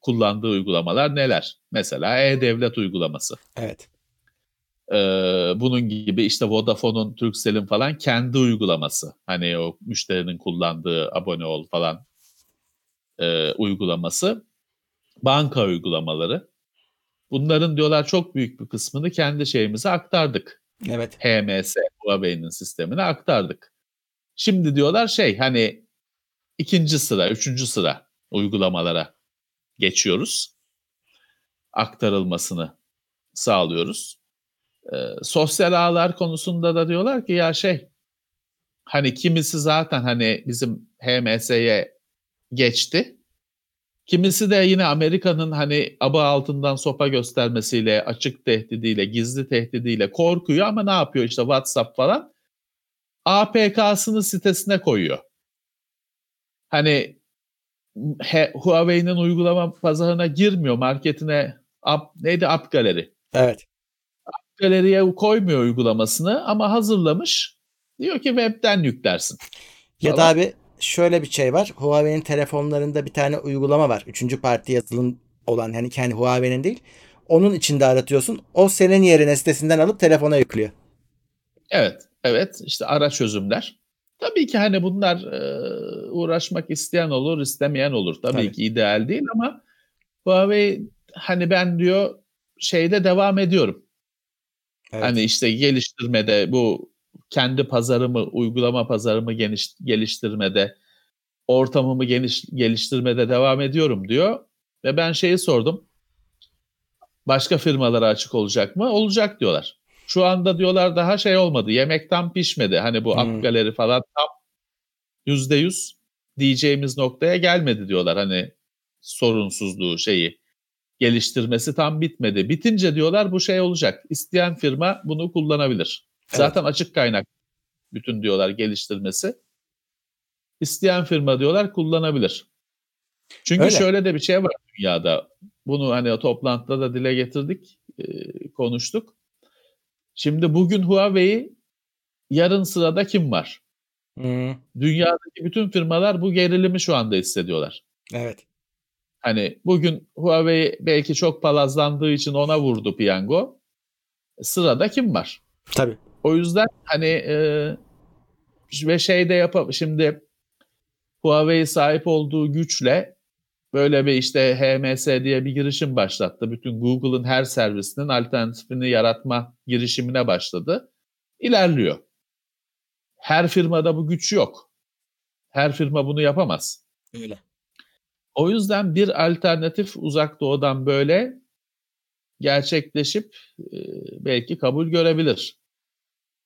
kullandığı uygulamalar neler? Mesela e-devlet uygulaması. Evet. Ee, bunun gibi işte Vodafone'un, Turkcell'in falan kendi uygulaması. Hani o müşterinin kullandığı abone ol falan e, uygulaması. Banka uygulamaları. Bunların diyorlar çok büyük bir kısmını kendi şeyimize aktardık. Evet. HMS, Huawei'nin sistemine aktardık. Şimdi diyorlar şey hani ikinci sıra, üçüncü sıra uygulamalara geçiyoruz. Aktarılmasını sağlıyoruz. Ee, sosyal ağlar konusunda da diyorlar ki ya şey hani kimisi zaten hani bizim HMS'ye geçti. Kimisi de yine Amerika'nın hani aba altından sopa göstermesiyle, açık tehdidiyle, gizli tehdidiyle korkuyor ama ne yapıyor işte WhatsApp falan? APK'sını sitesine koyuyor. Hani he, Huawei'nin uygulama pazarına girmiyor, marketine app, neydi App Gallery. Evet. Galeriye koymuyor uygulamasını ama hazırlamış. Diyor ki webten yüklersin. Ya da abi şöyle bir şey var. Huawei'nin telefonlarında bir tane uygulama var. Üçüncü parti yazılım olan hani kendi Huawei'nin değil. Onun içinde aratıyorsun. O senin yerine sitesinden alıp telefona yüklüyor. Evet, evet işte ara çözümler. Tabii ki hani bunlar e, uğraşmak isteyen olur, istemeyen olur. Tabii, Tabii. ki ideal değil ama Huawei hani ben diyor şeyde devam ediyorum. Evet. Hani işte geliştirmede bu kendi pazarımı, uygulama pazarımı geniş, geliştirmede, ortamımı geniş, geliştirmede devam ediyorum diyor. Ve ben şeyi sordum. Başka firmalara açık olacak mı? Olacak diyorlar. Şu anda diyorlar daha şey olmadı. Yemek tam pişmedi. Hani bu Hmm. App Gallery falan tam yüzde yüz diyeceğimiz noktaya gelmedi diyorlar. Hani sorunsuzluğu şeyi geliştirmesi tam bitmedi. Bitince diyorlar bu şey olacak. İsteyen firma bunu kullanabilir. Zaten açık kaynak bütün diyorlar geliştirmesi. İsteyen firma diyorlar kullanabilir. Çünkü Öyle. şöyle de bir şey var dünyada. Bunu hani toplantıda da dile getirdik, e, konuştuk. Şimdi bugün Huawei, yarın sırada kim var? Hmm, Dünyadaki bütün firmalar bu gerilimi şu anda hissediyorlar. evet. Hani bugün Huawei belki çok palazlandığı için ona vurdu piyango. Sırada kim var? Tabii. O yüzden hani e, ve şey de yapab şimdi Huawei sahip olduğu güçle böyle bir işte HMS diye bir girişim başlattı. Bütün Google'ın her servisinin alternatifini yaratma girişimine başladı. İlerliyor. Her firmada bu güç yok. Her firma bunu yapamaz. Öyle. O yüzden bir alternatif uzak doğudan böyle gerçekleşip e, belki kabul görebilir.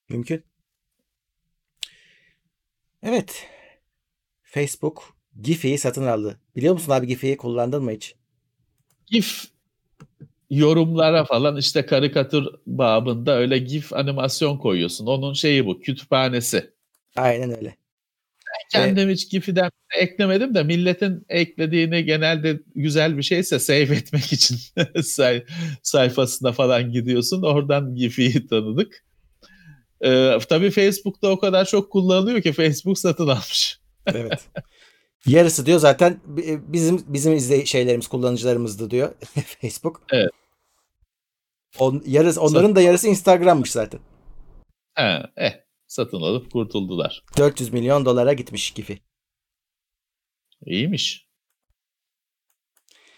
Mümkün. Evet. Facebook Giphy'yi satın aldı. Biliyor musun abi Giphy'yi kullandın mı hiç? GIF yorumlara falan işte karikatür babında öyle GIF animasyon koyuyorsun. Onun şeyi bu kütüphanesi. Aynen öyle. Kendim hiç GIF'den eklemedim de milletin eklediğini genelde güzel bir şeyse save etmek için say- sayfasına falan gidiyorsun. Oradan GIF'i tanıdık. Ee, tabii Facebook'ta o kadar çok kullanılıyor ki Facebook satın almış. Evet. Yarısı diyor zaten bi- bizim bizim izley şeylerimiz kullanıcılarımızdı diyor Facebook. Evet. On, yarısı onların da yarısı Instagram'mış zaten. Ha, eh, satın alıp kurtuldular. 400 milyon dolara gitmiş Giphy. İyiymiş.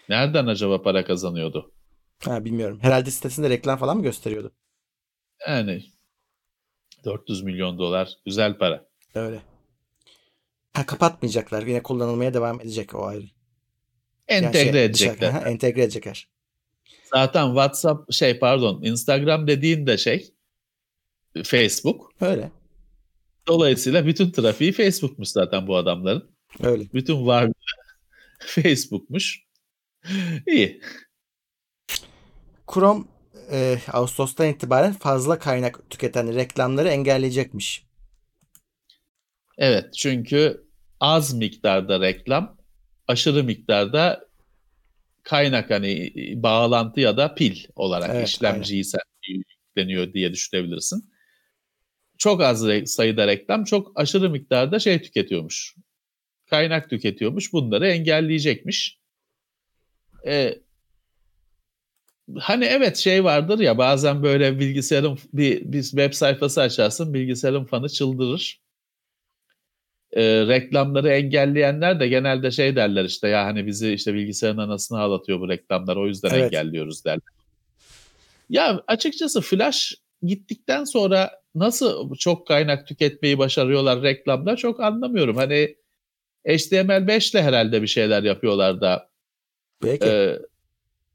Nereden acaba para kazanıyordu? Ha bilmiyorum. Herhalde sitesinde reklam falan mı gösteriyordu? Yani 400 milyon dolar güzel para. Öyle. Ha kapatmayacaklar. Yine kullanılmaya devam edecek o ayrı. Entegre Yani şey, edecekler. dışarı- ha, entegre edecekler. Zaten WhatsApp şey pardon Instagram dediğin de şey Facebook. Öyle. Dolayısıyla bütün trafiği Facebook'muş zaten bu adamların. Öyle. Bütün varlığı Facebook'muş. İyi. Chrome e, Ağustos'tan itibaren fazla kaynak tüketen reklamları engelleyecekmiş. Evet çünkü az miktarda reklam, aşırı miktarda kaynak hani bağlantı ya da pil olarak Evet, işlemciyi sen yükleniyor diye düşünebilirsin. Çok az sayıda reklam çok aşırı miktarda şey tüketiyormuş. Kaynak tüketiyormuş. Bunları engelleyecekmiş. Ee, hani evet şey vardır ya bazen böyle bilgisayarın bir, bir web sayfası açarsın bilgisayarın fanı çıldırır e, reklamları engelleyenler de genelde şey derler işte ya hani bizi işte bilgisayarın anasını ağlatıyor bu reklamlar o yüzden evet. engelliyoruz derler. Ya açıkçası flash gittikten sonra nasıl çok kaynak tüketmeyi başarıyorlar reklamda çok anlamıyorum. Hani HTML5 ile herhalde bir şeyler yapıyorlar da. Peki. E,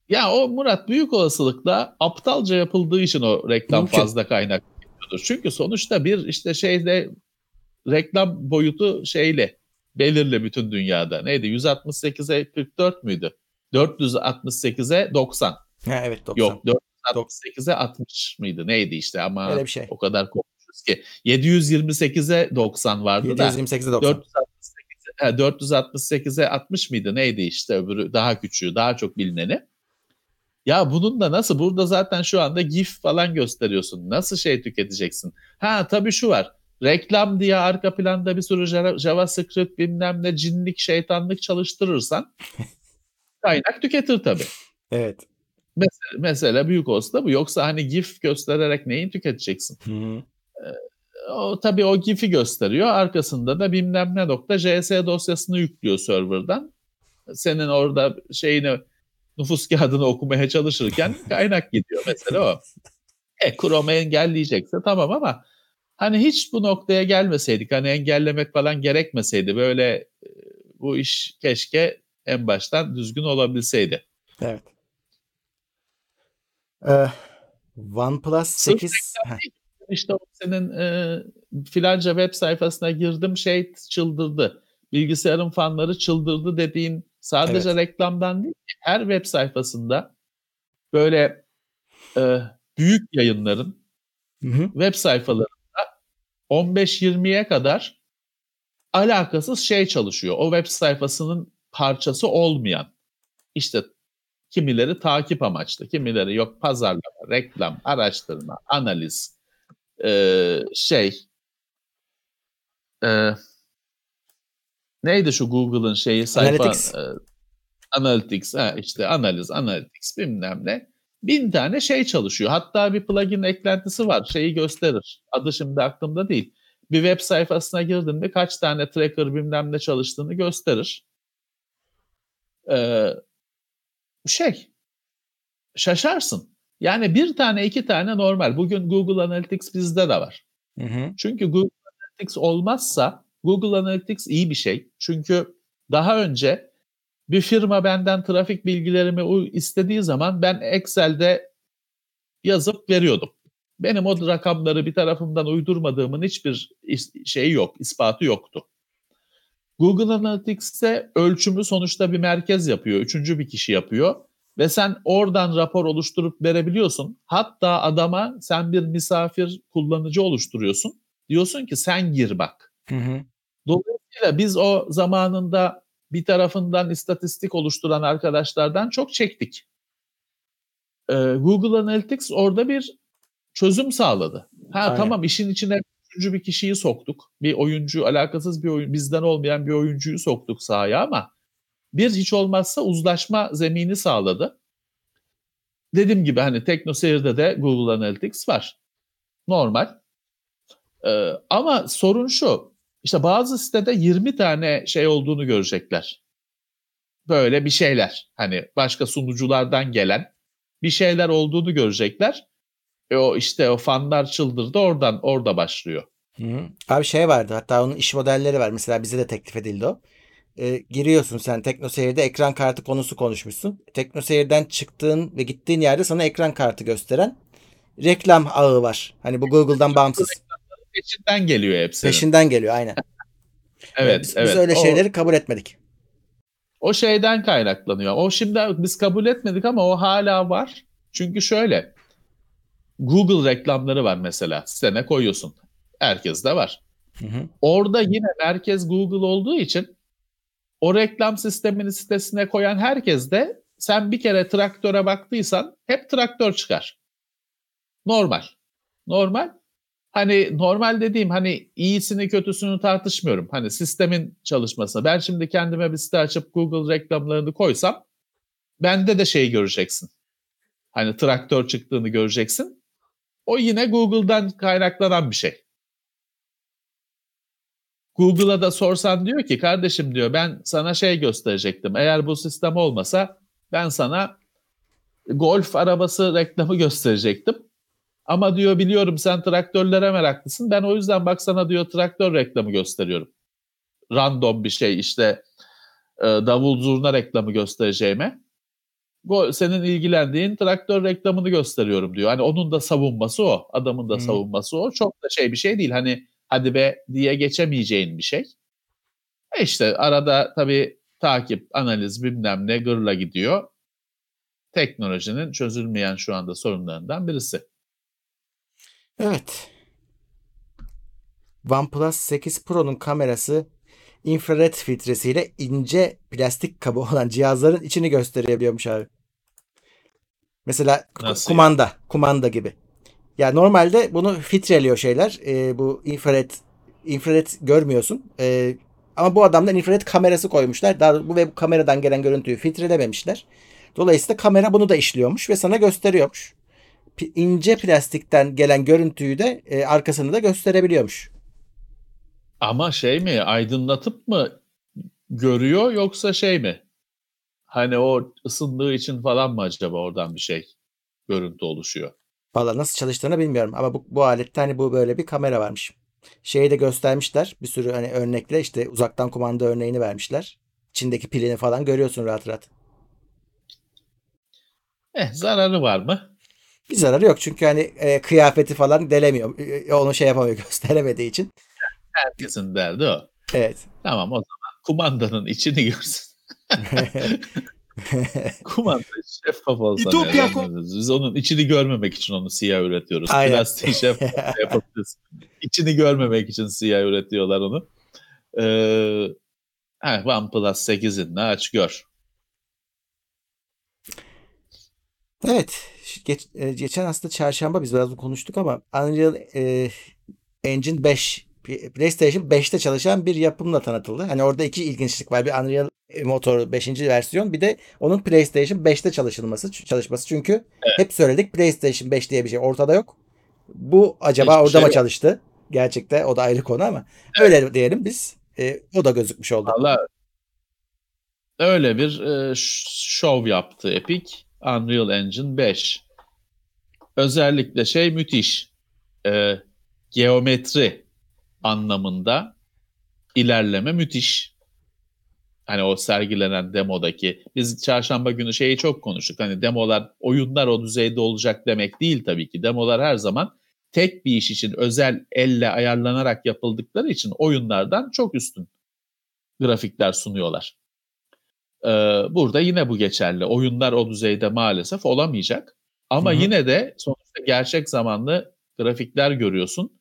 ya o Murat büyük olasılıkla aptalca yapıldığı için o reklam Mümkün. fazla kaynak. Çünkü sonuçta bir işte şeyde reklam boyutu şeyle belirli bütün dünyada. Neydi? 168'e 44 müydü? 468'e 90. Ha, evet 90. Yok 468'e 60 mıydı? Neydi işte ama Öyle bir şey. o kadar konuşuyoruz ki. 728'e 90 vardı 728'e da. 728'e 90. 468'e 60 mıydı? Neydi işte öbürü daha küçüğü, daha çok bilineni. Ya bunun da nasıl? Burada zaten şu anda GIF falan gösteriyorsun. Nasıl şey tüketeceksin? Ha tabii şu var reklam diye arka planda bir sürü JavaScript bilmem ne cinlik şeytanlık çalıştırırsan kaynak tüketir tabii. Evet. Mesela, mesela büyük olsa bu. Yoksa hani GIF göstererek neyi tüketeceksin? Hı-hı. Ee, o tabii o GIF'i gösteriyor. Arkasında da bilmem ne nokta JS dosyasını yüklüyor serverdan. Senin orada şeyini nüfus kağıdını okumaya çalışırken kaynak gidiyor mesela o. E Chrome engelleyecekse tamam ama Hani hiç bu noktaya gelmeseydik, hani engellemek falan gerekmeseydi böyle e, bu iş keşke en baştan düzgün olabilseydi. Evet. Ee, OnePlus 8 işte senin e, filanca web sayfasına girdim şey çıldırdı. Bilgisayarın fanları çıldırdı dediğin sadece evet. reklamdan değil her web sayfasında böyle e, büyük yayınların hı hı. web sayfaları 15-20'ye kadar alakasız şey çalışıyor. O web sayfasının parçası olmayan. İşte kimileri takip amaçlı, kimileri yok pazarlama, reklam, araştırma, analiz, ee, şey, e, neydi şu Google'ın şeyi sayfa Analytics. E, Analytics ha, işte analiz, analytics bilmem ne bin tane şey çalışıyor. Hatta bir plugin eklentisi var. Şeyi gösterir. Adı şimdi aklımda değil. Bir web sayfasına girdin mi kaç tane tracker bilmem ne çalıştığını gösterir. Ee, şey şaşarsın. Yani bir tane iki tane normal. Bugün Google Analytics bizde de var. Hı hı. Çünkü Google Analytics olmazsa Google Analytics iyi bir şey. Çünkü daha önce bir firma benden trafik bilgilerimi istediği zaman ben Excel'de yazıp veriyordum. Benim o rakamları bir tarafımdan uydurmadığımın hiçbir şeyi yok, ispatı yoktu. Google Analytics'te ölçümü sonuçta bir merkez yapıyor, üçüncü bir kişi yapıyor ve sen oradan rapor oluşturup verebiliyorsun. Hatta adama sen bir misafir kullanıcı oluşturuyorsun. Diyorsun ki sen gir bak. Hı hı. Dolayısıyla biz o zamanında bir tarafından istatistik oluşturan arkadaşlardan çok çektik. Ee, Google Analytics orada bir çözüm sağladı. Ha Aynen. tamam işin içine üçüncü bir kişiyi soktuk. Bir oyuncu alakasız bir oyun bizden olmayan bir oyuncuyu soktuk sahaya ama bir hiç olmazsa uzlaşma zemini sağladı. Dediğim gibi hani TeknoSeyir'de de Google Analytics var. Normal. Ee, ama sorun şu. İşte bazı sitede 20 tane şey olduğunu görecekler. Böyle bir şeyler. Hani başka sunuculardan gelen bir şeyler olduğunu görecekler. E o işte o fanlar çıldırdı oradan orada başlıyor. Hı. Abi şey vardı hatta onun iş modelleri var. Mesela bize de teklif edildi o. E, giriyorsun sen TeknoSeyir'de ekran kartı konusu konuşmuşsun. TeknoSeyir'den çıktığın ve gittiğin yerde sana ekran kartı gösteren reklam ağı var. Hani bu Google'dan bağımsız peşinden geliyor hepsi. Peşinden geliyor aynen. evet, biz, evet. Biz öyle o, şeyleri kabul etmedik. O şeyden kaynaklanıyor. O şimdi biz kabul etmedik ama o hala var. Çünkü şöyle Google reklamları var mesela. Sitene koyuyorsun. Herkes de var. Hı hı. Orada yine merkez Google olduğu için o reklam sistemini sitesine koyan herkes de sen bir kere traktöre baktıysan hep traktör çıkar. Normal. Normal. Hani normal dediğim hani iyisini kötüsünü tartışmıyorum. Hani sistemin çalışması. Ben şimdi kendime bir site açıp Google reklamlarını koysam bende de şey göreceksin. Hani traktör çıktığını göreceksin. O yine Google'dan kaynaklanan bir şey. Google'a da sorsan diyor ki kardeşim diyor ben sana şey gösterecektim. Eğer bu sistem olmasa ben sana golf arabası reklamı gösterecektim. Ama diyor biliyorum sen traktörlere meraklısın. Ben o yüzden bak sana diyor traktör reklamı gösteriyorum. Random bir şey işte e, davul zurna reklamı göstereceğime. Senin ilgilendiğin traktör reklamını gösteriyorum diyor. Hani onun da savunması o. Adamın da hmm. savunması o. Çok da şey bir şey değil. Hani hadi be diye geçemeyeceğin bir şey. E işte arada tabii takip, analiz bilmem ne gırla gidiyor. Teknolojinin çözülmeyen şu anda sorunlarından birisi. Evet. OnePlus 8 Pro'nun kamerası infrared filtresiyle ince plastik kabı olan cihazların içini gösterebiliyormuş abi. Mesela Nasıl kumanda, yani? kumanda gibi. Ya normalde bunu filtreliyor şeyler. E, bu infrared infrared görmüyorsun. E, ama bu adamlar infrared kamerası koymuşlar. Daha bu ve bu kameradan gelen görüntüyü filtrelememişler. Dolayısıyla kamera bunu da işliyormuş ve sana gösteriyormuş ince plastikten gelen görüntüyü de e, arkasını da gösterebiliyormuş. Ama şey mi aydınlatıp mı görüyor yoksa şey mi? Hani o ısındığı için falan mı acaba oradan bir şey görüntü oluşuyor? Valla nasıl çalıştığını bilmiyorum ama bu, bu alette hani bu böyle bir kamera varmış. Şeyi de göstermişler bir sürü hani örnekle işte uzaktan kumanda örneğini vermişler. İçindeki pilini falan görüyorsun rahat rahat. Eh zararı var mı? Bir zararı yok çünkü hani e, kıyafeti falan delemiyor. E, onu şey yapamıyor gösteremediği için. Herkesin derdi o. Evet. Tamam o zaman kumandanın içini görsün. Kumanda şeffaf olsa İtopya Biz onun içini görmemek için onu siyah üretiyoruz. Aynen. Plastiği şeffaf yapabiliriz. İçini görmemek için siyah üretiyorlar onu. Ee, OnePlus 8'in aç gör. Evet. Geç, e, geçen hafta çarşamba biz biraz konuştuk ama Unreal e, Engine 5 PlayStation 5'te çalışan bir yapımla tanıtıldı. Hani orada iki ilginçlik var. Bir Unreal motor 5. versiyon bir de onun PlayStation 5'te çalışılması çalışması. Çünkü evet. hep söyledik PlayStation 5 diye bir şey ortada yok. Bu acaba Hiçbir orada şey mı yok. çalıştı? Gerçekte o da ayrı konu ama evet. öyle diyelim biz. E, o da gözükmüş oldu. Valla öyle bir e, şov yaptı Epic. Unreal Engine 5. Özellikle şey müthiş. E, geometri anlamında ilerleme müthiş. Hani o sergilenen demodaki. Biz çarşamba günü şeyi çok konuştuk. Hani demolar, oyunlar o düzeyde olacak demek değil tabii ki. Demolar her zaman tek bir iş için özel elle ayarlanarak yapıldıkları için oyunlardan çok üstün grafikler sunuyorlar. Ee, burada yine bu geçerli. Oyunlar o düzeyde maalesef olamayacak. Ama Hı-hı. yine de sonuçta gerçek zamanlı grafikler görüyorsun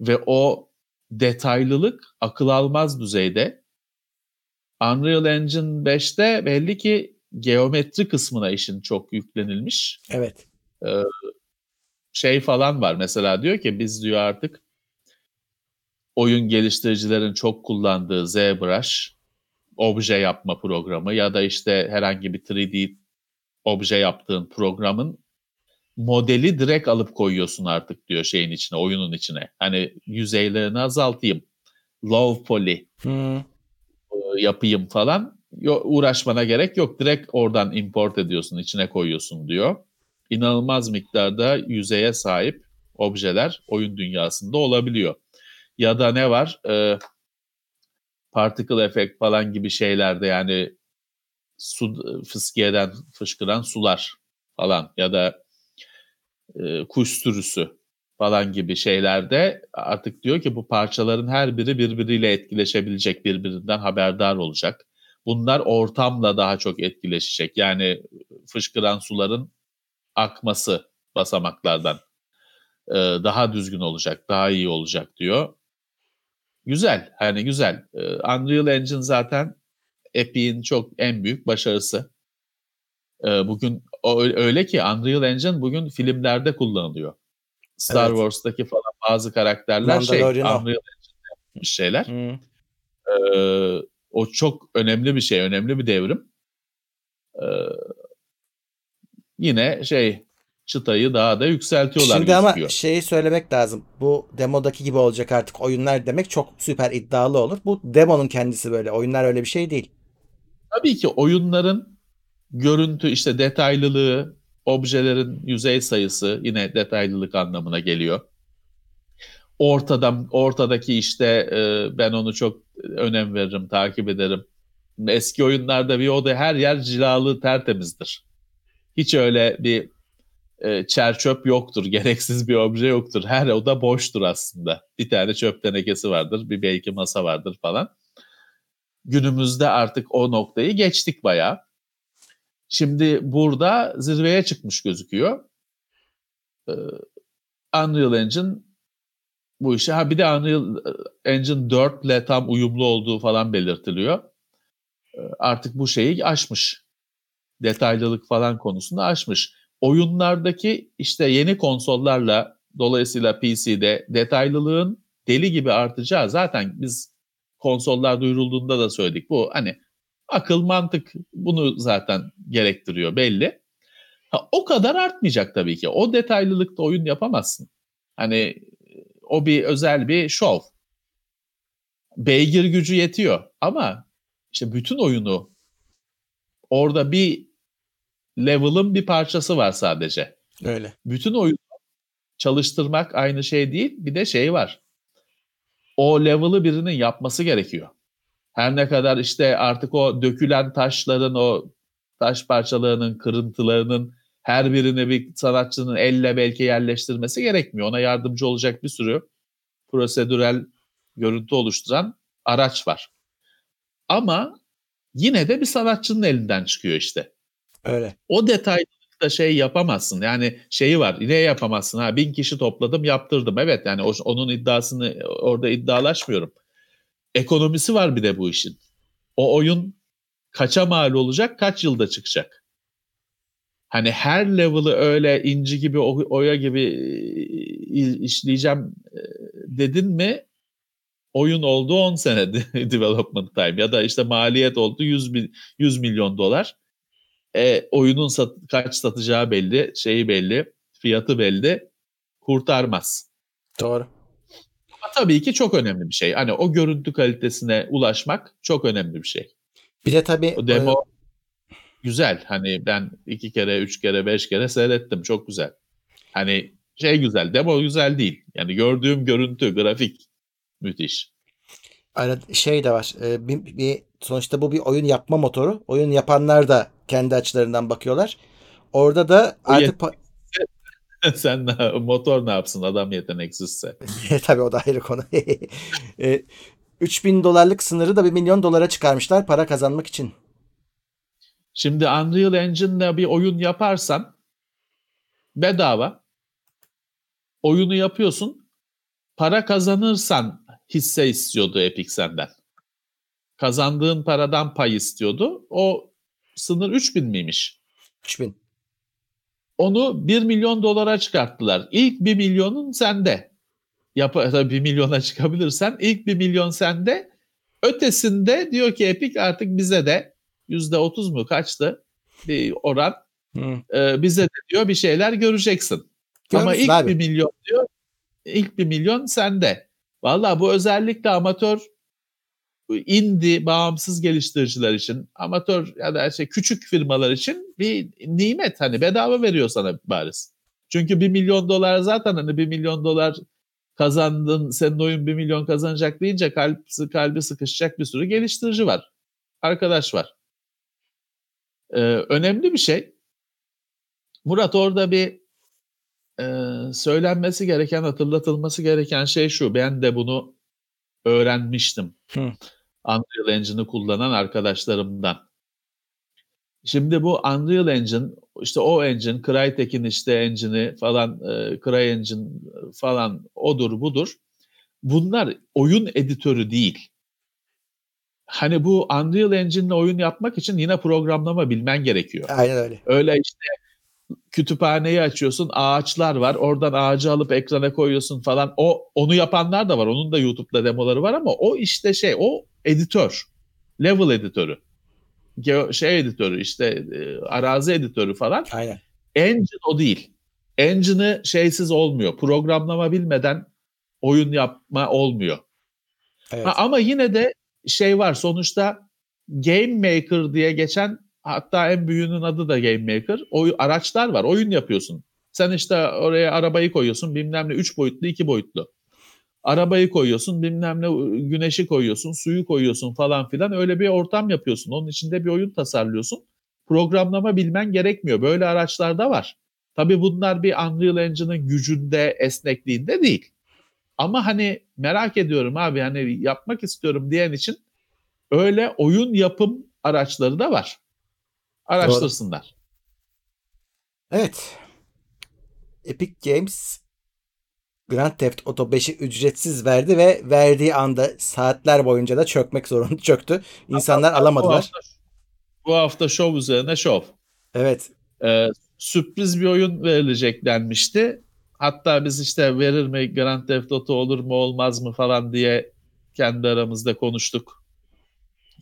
ve o detaylılık akıl almaz düzeyde. Unreal Engine 5'te belli ki geometri kısmına işin çok yüklenilmiş. Evet. Ee, şey falan var mesela diyor ki biz diyor artık oyun geliştiricilerin çok kullandığı ZBrush obje yapma programı ya da işte herhangi bir 3D obje yaptığın programın modeli direkt alıp koyuyorsun artık diyor şeyin içine, oyunun içine. Hani yüzeylerini azaltayım. Low poly hmm. yapayım falan. Uğraşmana gerek yok. Direkt oradan import ediyorsun, içine koyuyorsun diyor. İnanılmaz miktarda yüzeye sahip objeler oyun dünyasında olabiliyor. Ya da ne var? Ee, particle effect falan gibi şeylerde yani su fıskiyeden fışkıran sular falan ya da e, kuş falan gibi şeylerde artık diyor ki bu parçaların her biri birbiriyle etkileşebilecek, birbirinden haberdar olacak. Bunlar ortamla daha çok etkileşecek. Yani fışkıran suların akması basamaklardan e, daha düzgün olacak, daha iyi olacak diyor. Güzel, hani güzel. E, Unreal Engine zaten Epic'in çok en büyük başarısı. E, bugün öyle ki Unreal Engine bugün filmlerde kullanılıyor. Star Evet. Wars'taki falan bazı karakterler şey. Unreal Engine'de yapılmış şeyler. Hı. Ee, o çok önemli bir şey, önemli bir devrim. Ee, yine şey çıtayı daha da yükseltiyorlar Şimdi ama gözüküyor. şeyi söylemek lazım. Bu demodaki gibi olacak artık oyunlar demek çok süper iddialı olur. Bu demonun kendisi böyle. Oyunlar öyle bir şey değil. Tabii ki oyunların görüntü işte detaylılığı, objelerin yüzey sayısı yine detaylılık anlamına geliyor. Ortadan ortadaki işte e, ben onu çok önem veririm, takip ederim. Eski oyunlarda bir oda her yer cilalı tertemizdir. Hiç öyle bir e, çer çöp yoktur, gereksiz bir obje yoktur. Her oda boştur aslında. Bir tane çöp tenekesi vardır, bir belki masa vardır falan. Günümüzde artık o noktayı geçtik bayağı. Şimdi burada zirveye çıkmış gözüküyor. Ee, Unreal Engine bu işe ha bir de Unreal Engine 4 ile tam uyumlu olduğu falan belirtiliyor. Ee, artık bu şeyi aşmış. Detaylılık falan konusunda aşmış. Oyunlardaki işte yeni konsollarla dolayısıyla PC'de detaylılığın deli gibi artacağı zaten biz konsollar duyurulduğunda da söyledik. Bu hani akıl mantık bunu zaten gerektiriyor belli. Ha, o kadar artmayacak tabii ki. O detaylılıkta oyun yapamazsın. Hani o bir özel bir şov. Beygir gücü yetiyor ama işte bütün oyunu orada bir level'ın bir parçası var sadece. Öyle. Bütün oyunu çalıştırmak aynı şey değil. Bir de şey var. O level'ı birinin yapması gerekiyor. Her ne kadar işte artık o dökülen taşların o taş parçalarının, kırıntılarının her birini bir sanatçının elle belki yerleştirmesi gerekmiyor. Ona yardımcı olacak bir sürü prosedürel görüntü oluşturan araç var. Ama yine de bir sanatçının elinden çıkıyor işte. Öyle. O detaylıkta şey yapamazsın. Yani şeyi var. Ne yapamazsın? Ha bin kişi topladım, yaptırdım. Evet yani onun iddiasını orada iddialaşmıyorum. Ekonomisi var bir de bu işin. O oyun kaça mal olacak, kaç yılda çıkacak? Hani her level'ı öyle inci gibi, oya gibi e, işleyeceğim e, dedin mi oyun oldu 10 sene development time ya da işte maliyet oldu 100, bin, 100 milyon dolar. E, oyunun sat, kaç satacağı belli, şeyi belli, fiyatı belli. Kurtarmaz. Doğru. Tabii ki çok önemli bir şey. Hani o görüntü kalitesine ulaşmak çok önemli bir şey. Bir de tabii O demo güzel. Hani ben iki kere, üç kere, beş kere seyrettim. Çok güzel. Hani şey güzel, demo güzel değil. Yani gördüğüm görüntü, grafik müthiş. Ara, şey de var. e, bir, bir- sonuçta bu bir oyun yapma motoru. Oyun yapanlar da kendi açılarından bakıyorlar. Orada da artık Sen ne- motor ne yapsın adam yeteneksizse? tabii o da ayrı konu. e, 3000 dolarlık sınırı da 1 milyon dolara çıkarmışlar para kazanmak için. Şimdi Unreal Engine'le bir oyun yaparsan bedava oyunu yapıyorsun. Para kazanırsan hisse istiyordu Epic senden. Kazandığın paradan pay istiyordu. O sınır 3000 miymiş? 3000. Onu 1 milyon dolara çıkarttılar. İlk 1 milyonun sende. Yap tabii 1 milyona çıkabilirsen ilk 1 milyon sende. Ötesinde diyor ki Epic artık bize de %30 mu kaçtı bir oran Hı. e, bize de diyor bir şeyler göreceksin. Ama Görürsün ilk abi. 1 milyon diyor ilk 1 milyon sende. Valla bu özellikle amatör indie bağımsız geliştiriciler için amatör ya da şey küçük firmalar için bir nimet hani bedava veriyor sana bariz. Çünkü 1 milyon dolar zaten hani 1 milyon dolar kazandın senin oyun 1 milyon kazanacak deyince kalp, kalbi sıkışacak bir sürü geliştirici var. Arkadaş var. Ee, önemli bir şey. Murat orada bir e, söylenmesi gereken, hatırlatılması gereken şey şu. Ben de bunu öğrenmiştim. Hı. Unreal Engine'ı kullanan arkadaşlarımdan. Şimdi bu Unreal Engine, işte o engine, Crytek'in işte engine'i falan, e, CryEngine falan odur budur. Bunlar oyun editörü değil. Hani bu Unreal Engine'le oyun yapmak için yine programlama bilmen gerekiyor. Aynen öyle. Öyle işte kütüphaneyi açıyorsun ağaçlar var. Oradan ağacı alıp ekrana koyuyorsun falan. O onu yapanlar da var. Onun da YouTube'da demoları var ama o işte şey o editör. Level editörü. Şey editörü işte e, arazi editörü falan. Aynen. engine o değil. Engine'ı şeysiz olmuyor. Programlama bilmeden oyun yapma olmuyor. Evet. Ha, ama yine de şey var. Sonuçta Game Maker diye geçen hatta en büyüğünün adı da Game Maker. O araçlar var. Oyun yapıyorsun. Sen işte oraya arabayı koyuyorsun bilmem ne 3 boyutlu 2 boyutlu. Arabayı koyuyorsun bilmem ne güneşi koyuyorsun suyu koyuyorsun falan filan öyle bir ortam yapıyorsun. Onun içinde bir oyun tasarlıyorsun. Programlama bilmen gerekmiyor. Böyle araçlar da var. Tabii bunlar bir Unreal Engine'ın gücünde, esnekliğinde değil. Ama hani merak ediyorum abi hani yapmak istiyorum diyen için öyle oyun yapım araçları da var. Araştırsınlar. Evet. Epic Games Grand Theft Auto 5'i ücretsiz verdi ve verdiği anda saatler boyunca da çökmek zorunda çöktü. İnsanlar Bu alamadılar. hafta, bu hafta şov üzerine şov. Evet. Ee, sürpriz bir oyun verilecek denmişti. Hatta biz işte verir mi Grand Theft Auto olur mu olmaz mı falan diye kendi aramızda konuştuk.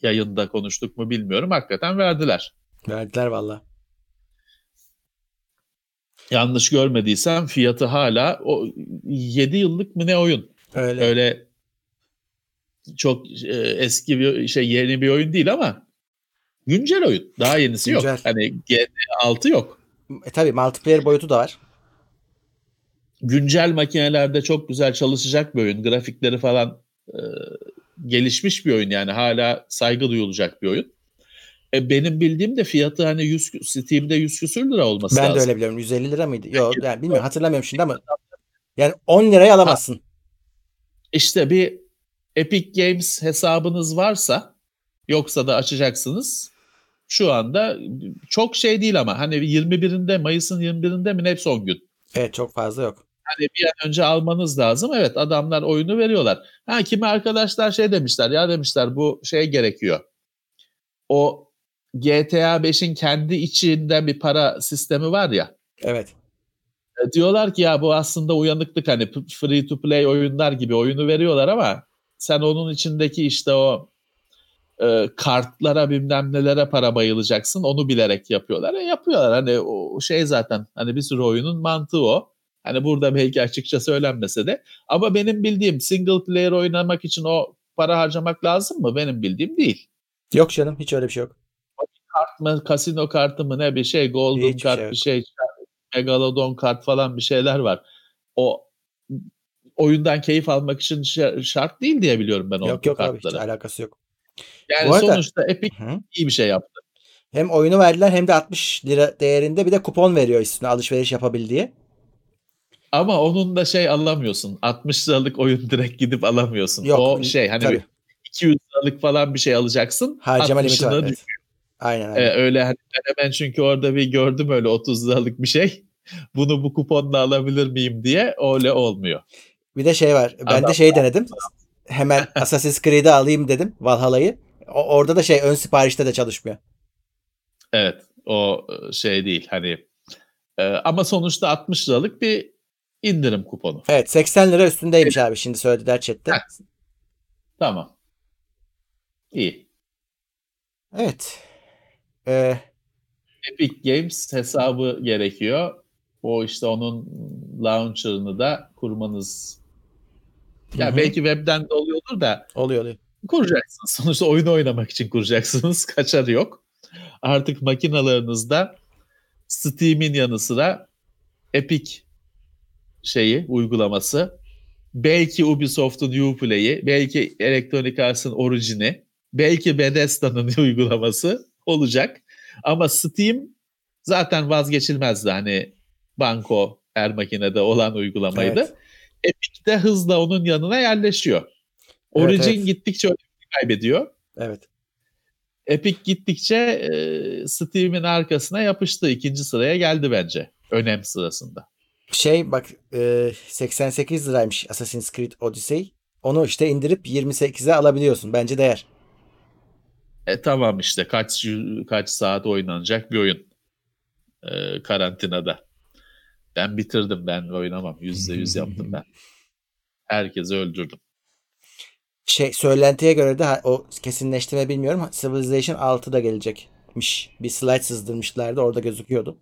Yayında konuştuk mu bilmiyorum. Hakikaten verdiler. Verdiler valla. Yanlış görmediysem fiyatı hala o 7 yıllık mı ne oyun? Öyle. Öyle çok e, eski bir şey yeni bir oyun değil ama güncel oyun. Daha yenisi Güncel. yok. Hani GT6 yok. E tabi multiplayer boyutu da var. Güncel makinelerde çok güzel çalışacak bir oyun. Grafikleri falan e, gelişmiş bir oyun yani hala saygı duyulacak bir oyun. E, benim bildiğim de fiyatı hani 100 Steam'de 100 küsür lira olması Ben lazım. de öyle biliyorum. 150 lira mıydı? Yok yani bilmiyorum hatırlamıyorum şimdi ama yani 10 liraya alamazsın. İşte bir Epic Games hesabınız varsa yoksa da açacaksınız. Şu anda çok şey değil ama hani 21'inde Mayıs'ın 21'inde mi ne son gün. Evet çok fazla yok. Hani bir an önce almanız lazım. Evet adamlar oyunu veriyorlar. Ha kimi arkadaşlar şey demişler ya demişler bu şey gerekiyor. O GTA 5'in kendi içinde bir para sistemi var ya. Evet. E, Diyorlar ki ya bu aslında uyanıklık hani free to play oyunlar gibi oyunu veriyorlar ama sen onun içindeki işte o e, kartlara bilmem nelere para bayılacaksın onu bilerek yapıyorlar. E, yapıyorlar hani o şey zaten hani bir sürü oyunun mantığı o. Hani burada belki açıkça söylenmese de ama benim bildiğim single player oynamak için o para harcamak lazım mı? Benim bildiğim değil. Yok canım hiç öyle bir şey yok. Kart mı, kasino kartı mı ne bir şey, golden Hiçbir kart şey yok. bir şey, megalodon kart falan bir şeyler var. O oyundan keyif almak için şa- şart değil diye biliyorum ben o yok yok abi hiç kartları. alakası yok. yani Bu arada- sonuçta Epic Hı. iyi bir şey yaptı. Hem oyunu verdiler hem de 60 lira değerinde bir de kupon veriyor üstüne alışveriş yapabil diye. Ama onun da şey alamıyorsun. 60 liralık oyun direkt gidip alamıyorsun. Yok, o şey hani tabii. bir 200 liralık falan bir şey alacaksın. Harcama limiti 60'ına var. Evet. Aynen Ee, aynen. öyle hani ben hemen çünkü orada bir gördüm öyle 30 liralık bir şey. Bunu bu kuponla alabilir miyim diye öyle olmuyor. Bir de şey var. Ben de Adam- şey denedim. Hemen Assassin's Creed'i alayım dedim. Valhalla'yı. Orada da şey ön siparişte de çalışmıyor. Evet o e, şey değil hani e, ama sonuçta 60 liralık bir indirim kuponu. Evet 80 lira üstündeymiş abi şimdi söylediler chatte. Tamam. İyi. Evet. Ee, Epic Games hesabı gerekiyor. O işte onun launcher'ını da kurmanız. Ya Hı belki webden de oluyordur da oluyor oluyor. kuracaksınız. Sonuçta oyunu oynamak için kuracaksınız. Kaçarı yok. Artık makinalarınızda Steam'in yanı sıra Epic şeyi uygulaması belki Ubisoft'un Uplay'i, belki Electronic Arts'ın orijini, belki Bethesda'nın uygulaması olacak. Ama Steam zaten vazgeçilmezdi hani banko her makinede olan uygulamaydı. Evet. Epic de hızla onun yanına yerleşiyor. Origin evet. gittikçe önemini kaybediyor. Evet. Epic gittikçe e, Steam'in arkasına yapıştı. ikinci sıraya geldi bence. Önem sırasında. Şey bak e, 88 liraymış Assassin's Creed Odyssey. Onu işte indirip 28'e alabiliyorsun. Bence değer. E tamam işte kaç kaç saat oynanacak bir oyun. e, karantinada. Ben bitirdim ben oynamam. Yüzde yüz yaptım ben. Herkesi öldürdüm. Şey söylentiye göre de o kesinleştirme bilmiyorum. Civilization 6 da gelecekmiş. Bir slide sızdırmışlardı orada gözüküyordu.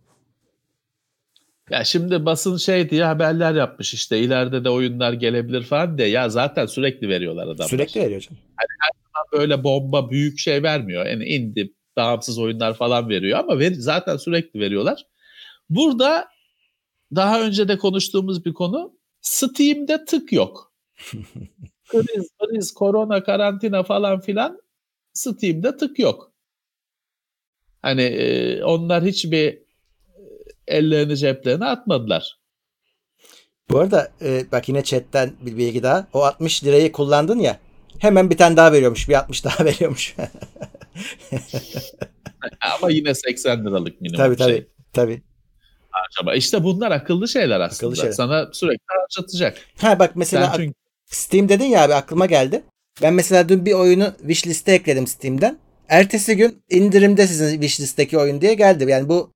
Ya şimdi basın şey diye haberler yapmış işte ileride de oyunlar gelebilir falan diye. Ya zaten sürekli veriyorlar adamlar. Sürekli veriyor canım. Böyle bomba büyük şey vermiyor. Yani indie bağımsız oyunlar falan veriyor ama ver, zaten sürekli veriyorlar. Burada daha önce de konuştuğumuz bir konu Steam'de tık yok. kriz, kriz, korona, karantina falan filan Steam'de tık yok. Hani e, onlar hiçbir e, ellerini ceplerine atmadılar. Bu arada e, bak yine chatten bir bilgi daha. O 60 lirayı kullandın ya. Hemen bir tane daha veriyormuş. Bir 60 daha veriyormuş. Ama yine 80 liralık minimum tabii tabii. şey Tabii. harcama. İşte bunlar akıllı şeyler aslında. Akıllı şeyler. Sana sürekli harcatacak. Ha bak mesela çünkü Steam dedin ya abi aklıma geldi. Ben mesela dün bir oyunu wishlist'e ekledim Steam'den. Ertesi gün indirimde sizin wishlist'teki oyun diye geldi. Yani bu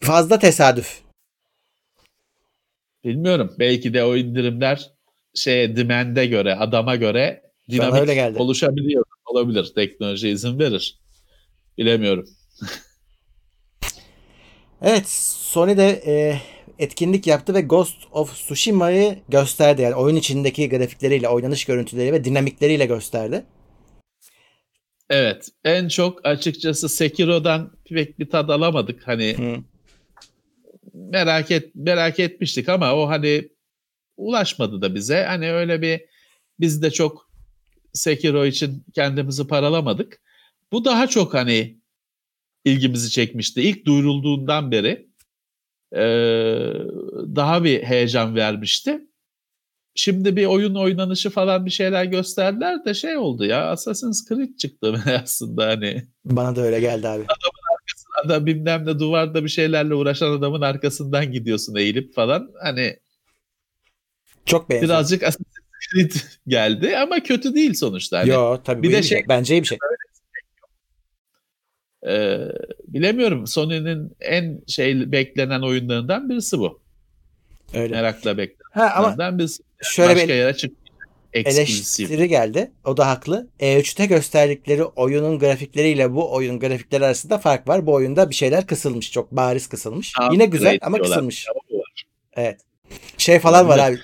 fazla tesadüf. bilmiyorum. Belki de o indirimler şeye demand'e göre, adama göre Bana dinamik öyle geldi. oluşabiliyor. Olabilir. Teknoloji izin verir. Bilemiyorum. Evet Sony de e, etkinlik yaptı ve Ghost of Tsushima'yı gösterdi. Yani oyun içindeki grafikleriyle, oynanış görüntüleriyle ve dinamikleriyle gösterdi. Evet. En çok açıkçası Sekiro'dan pek bir tad alamadık. Hani Hı. merak et merak etmiştik ama o hani ulaşmadı da bize. Hani öyle bir biz de çok Sekiro için kendimizi paralamadık. Bu daha çok hani ilgimizi çekmişti. İlk duyurulduğundan beri eee, daha bir heyecan vermişti. Şimdi bir oyun oynanışı falan bir şeyler gösterdiler de şey oldu ya Assassin's Creed çıktı aslında hani. Bana da öyle geldi abi. Adam bilmem ne duvarda bir şeylerle uğraşan adamın arkasından gidiyorsun eğilip falan. Hani Çok benziyor. birazcık Assassin's Creed geldi ama kötü değil sonuçta. Hani, Yo tabii Bir de şey- şey. Bence iyi bir şey. e, bilemiyorum Sony'nin en şey beklenen oyunlarından birisi bu. Öyle. Merakla beklenen Ha ama oyunlardan birisi. şöyle Başka bir yere. Eksklusif. eleştiri geldi. O da haklı. E3'te gösterdikleri oyunun grafikleriyle bu oyunun grafikleri arasında fark var. Bu oyunda bir şeyler kısılmış. Çok bariz kısılmış. Yine güzel ama diyorlar. kısılmış. Tamam mı? Evet. Şey falan var abi.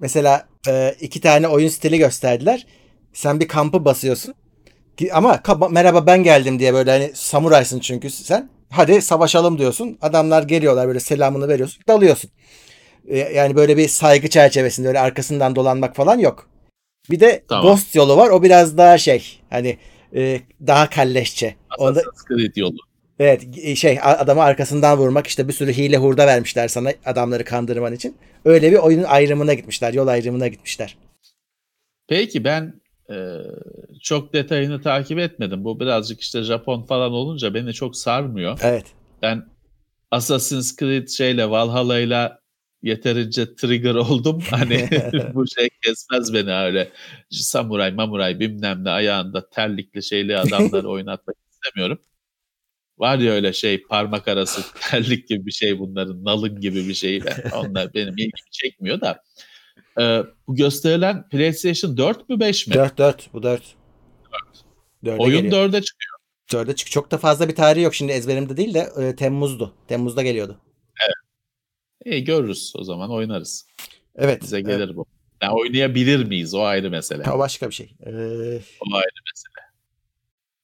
Mesela e, iki tane oyun stili gösterdiler. Sen bir kampı basıyorsun. Ama merhaba ben geldim diye böyle hani samuraysın çünkü sen. Hadi savaşalım diyorsun. Adamlar geliyorlar böyle selamını veriyorsun. Dalıyorsun. E, Yani böyle bir saygı çerçevesinde öyle arkasından dolanmak falan yok. Bir de Tamam. Ghost yolu var. O biraz daha şey hani e, daha kalleşçe. Assassin's Creed yolu. Evet e, şey adamı arkasından vurmak işte bir sürü hile hurda vermişler sana adamları kandırman için. Öyle bir oyunun ayrımına gitmişler. Yol ayrımına gitmişler. Peki ben e, çok detayını takip etmedim. Bu birazcık işte Japon falan olunca beni çok sarmıyor. Evet. Ben Assassin's Creed şeyle Valhalla'yla yeterince trigger oldum. Hani bu şey kesmez beni öyle. Samuray mamuray bilmem ne ayağında terlikli şeyli adamları oynatmak istemiyorum. Var ya öyle şey parmak arası terlik gibi bir şey bunların nalın gibi bir şey. Onlar benim ilgimi çekmiyor da. Ee, bu gösterilen PlayStation 4 mü 5 mi? 4 4 bu 4. 4'e Oyun geliyor. 4'e çıkıyor. 4'e çık. Çok da fazla bir tarihi yok şimdi ezberimde değil de e, Temmuz'du. Temmuz'da geliyordu. İyi görürüz o zaman oynarız. Evet. Bize evet. gelir bu. Yani oynayabilir miyiz? O ayrı mesele. O başka bir şey. Ee, O ayrı mesele.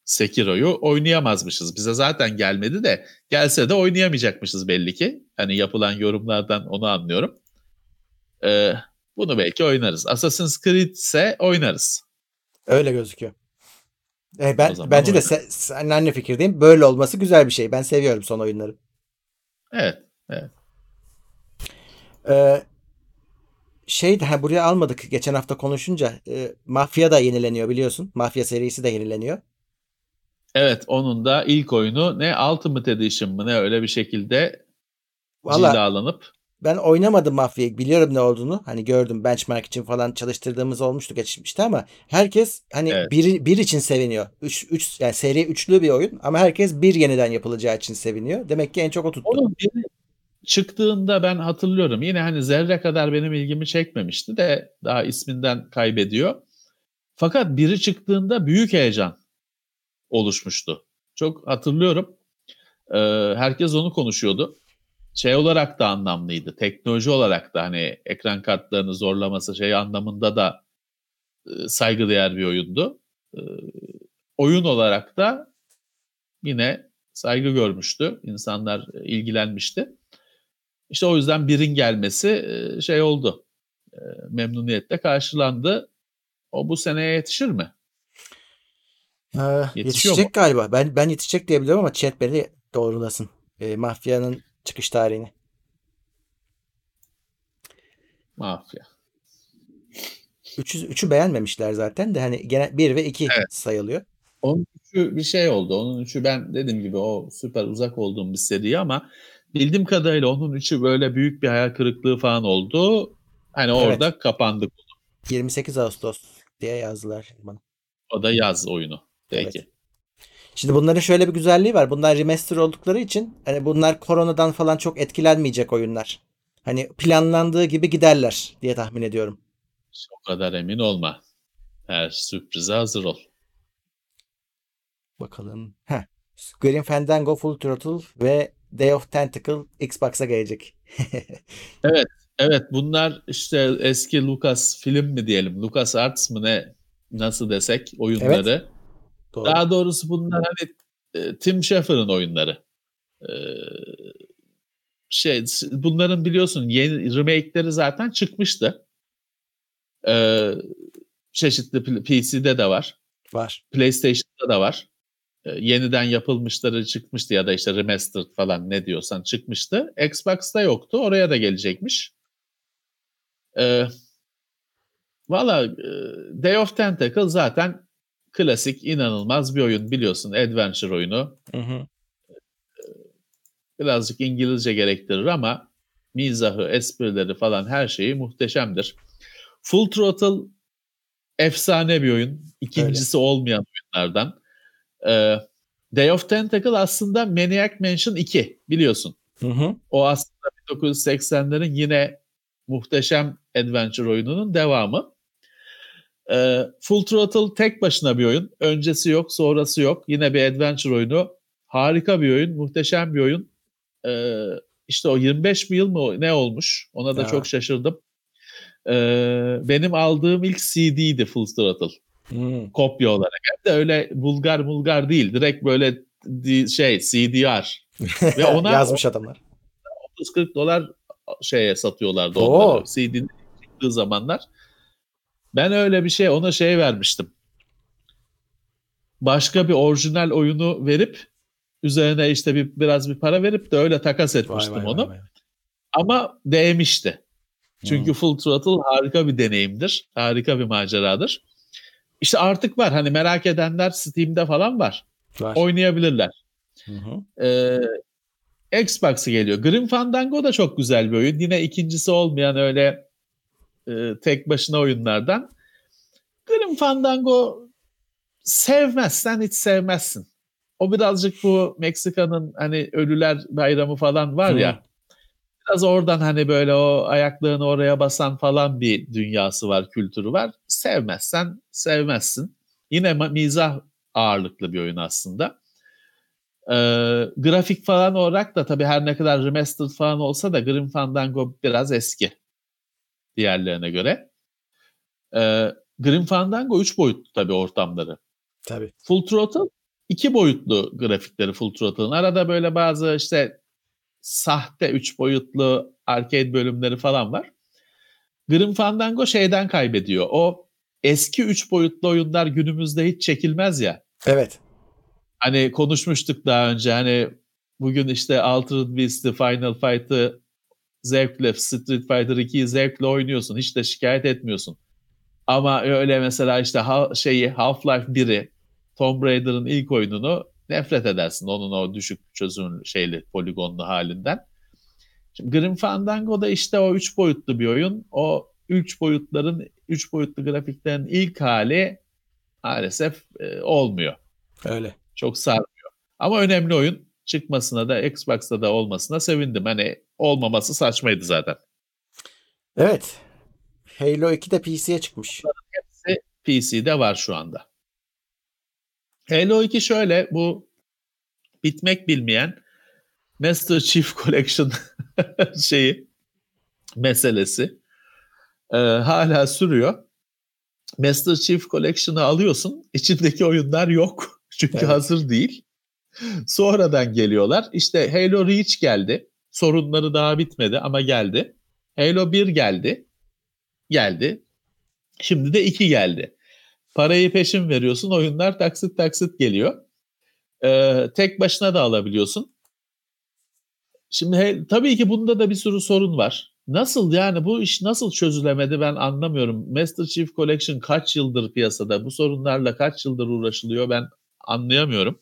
Sekiro'yu oynayamazmışız. Bize zaten gelmedi de gelse de oynayamayacakmışız belli ki. Hani yapılan yorumlardan onu anlıyorum. Ee, bunu belki oynarız. Assassin's Creed ise oynarız. öyle gözüküyor. E, ben bence de oynarız. se, seninle aynı fikirdeyim. Böyle olması güzel bir şey. Ben seviyorum son oyunları. Evet. Ee, şey de ha, buraya almadık geçen hafta konuşunca. E, Mafya da yenileniyor biliyorsun. Mafya serisi de yenileniyor. Evet onun da ilk oyunu ne Ultimate Edition mı ne öyle bir şekilde Valla cilalanıp ben oynamadım Mafya'yı. Biliyorum ne olduğunu. Hani gördüm benchmark için falan çalıştırdığımız olmuştu geçmişte ama herkes hani Evet. bir, bir için seviniyor. Üç, üç, yani seri üçlü bir oyun ama herkes bir yeniden yapılacağı için seviniyor. Demek ki en çok o tuttu. Onun biri çıktığında ben hatırlıyorum. Yine hani zerre kadar benim ilgimi çekmemişti de daha isminden kaybediyor. Fakat biri çıktığında büyük heyecan oluşmuştu. Çok hatırlıyorum. Ee, herkes onu konuşuyordu. Şey olarak da anlamlıydı. Teknoloji olarak da hani ekran kartlarını zorlaması şey anlamında da e, saygıdeğer bir oyundu. Ee, oyun olarak da yine saygı görmüştü. İnsanlar e, ilgilenmişti. İşte o yüzden birin gelmesi e, şey oldu. E, Memnuniyetle karşılandı. O bu seneye yetişir mi? Ee, Yetişiyor yetişecek mu? galiba. Ben ben yetişecek diye biliyorum ama chat beni doğrulasın. Ee, Mafya'nın çıkış tarihini. Mafya. Üçü, üçü beğenmemişler zaten de hani gene 1 ve 2 Evet. sayılıyor. Onun üçü bir şey oldu. Onun üçü ben dediğim gibi o süper uzak olduğum bir seri ama bildiğim kadarıyla onun üçü böyle büyük bir hayal kırıklığı falan oldu. Hani Evet. orada kapandık. 28 Ağustos diye yazdılar bana. O da yaz oyunu. Peki. Evet. Şimdi bunların şöyle bir güzelliği var. Bunlar remaster oldukları için hani bunlar koronadan falan çok etkilenmeyecek oyunlar. Hani planlandığı gibi giderler diye tahmin ediyorum. O kadar emin olma. Her sürprize hazır ol. Bakalım. Heh. Grim Fandango Full Throttle ve Day of Tentacle Xbox'a gelecek. Evet bunlar işte eski Lucas film mi diyelim, Lucas Arts mı ne nasıl desek oyunları. Doğru. Daha doğrusu bunlar hani e, Tim Schafer'ın oyunları. E, şey bunların biliyorsun yeni remake'leri zaten çıkmıştı. E, çeşitli PC'de de var. Var. PlayStation'da da var. E, yeniden yapılmışları çıkmıştı ya da işte remastered falan ne diyorsan çıkmıştı. Xbox'ta yoktu. Oraya da gelecekmiş. E, Valla e, Day of Tentacle zaten klasik inanılmaz bir oyun biliyorsun. Adventure oyunu. Hı hı. Birazcık İngilizce gerektirir ama mizahı, esprileri falan her şeyi muhteşemdir. Full Throttle efsane bir oyun. İkincisi olmayan oyunlardan. Ee, Day of Tentacle aslında Maniac Mansion 2 biliyorsun. Hı hı. O aslında 1980'lerin yine muhteşem adventure oyununun devamı. Ee, Full Throttle tek başına bir oyun. Öncesi yok, sonrası yok. Yine bir adventure oyunu. Harika bir oyun, muhteşem bir oyun. Ee, işte o 25 yıl mı ne olmuş? Ona da Ya. çok şaşırdım. Ee, benim aldığım ilk CD'ydi Full Throttle Hı. kopya olarak. Hem de öyle bulgar bulgar değil. Direkt böyle şey CDR. Ve ona Yazmış adamlar. 30-40 dolar şeye satıyorlardı Oo. onları. CD'nin çıktığı zamanlar. Ben öyle bir şey ona şey vermiştim. Başka bir orijinal oyunu verip üzerine işte bir biraz bir para verip de öyle takas etmiştim onu. Ama değmişti. Çünkü Full Throttle harika bir deneyimdir. Harika bir maceradır. İşte artık var. Hani merak edenler Steam'de falan var. Var. Oynayabilirler. Hı hı. Ee, Xbox'ı geliyor. Grim Fandango da çok güzel bir oyun. Yine ikincisi olmayan öyle e, tek başına oyunlardan. Grim Fandango sevmezsen hiç sevmezsin. O birazcık bu Meksika'nın hani ölüler bayramı falan var Hı. ya. Biraz oradan hani böyle o ayaklarını oraya basan falan bir dünyası var, kültürü var. Sevmezsen sevmezsin. Yine mizah ağırlıklı bir oyun aslında. Ee, grafik falan olarak da tabii her ne kadar remastered falan olsa da Grim Fandango biraz eski diğerlerine göre. Ee, Grim Fandango 3 boyutlu tabii ortamları. Tabii. Full Throttle iki boyutlu grafikleri Full Throttle'ın. Arada böyle bazı işte sahte 3 boyutlu arcade bölümleri falan var. Grim Fandango şeyden kaybediyor. O eski 3 boyutlu oyunlar günümüzde hiç çekilmez ya. Evet. Hani konuşmuştuk daha önce hani bugün işte Altered Beast'i, Final Fight'ı zevkle, Street Fighter 2'yi zevkle oynuyorsun. Hiç de şikayet etmiyorsun. Ama öyle mesela işte ha- şeyi Half-Life 1'i, Tomb Raider'ın ilk oyununu nefret edersin. Onun o düşük çözünürlü şeyli, poligonlu halinden. Şimdi Grim Fandango da işte o üç boyutlu bir oyun. O üç boyutların, üç boyutlu grafiklerin ilk hali maalesef e, olmuyor. Öyle. Çok sarmıyor. Ama önemli oyun. Çıkmasına da Xbox'ta da olmasına sevindim. Hani olmaması saçmaydı zaten. Evet. Halo 2 de PC'ye çıkmış. Hepsi PC'de var şu anda. Halo 2 şöyle bu bitmek bilmeyen Master Chief Collection şeyi meselesi e, hala sürüyor. Master Chief Collection'ı alıyorsun. içindeki oyunlar yok. Çünkü Evet. hazır değil. Sonradan geliyorlar. İşte Halo Reach geldi. Sorunları daha bitmedi ama geldi. Halo 1 geldi. Geldi. Şimdi de 2 geldi. Parayı peşin veriyorsun. Oyunlar taksit taksit geliyor. Ee, tek başına da alabiliyorsun. Şimdi he- tabii ki bunda da bir sürü sorun var. Nasıl yani bu iş nasıl çözülemedi ben anlamıyorum. Master Chief Collection kaç yıldır piyasada? Bu sorunlarla kaç yıldır uğraşılıyor ben anlayamıyorum.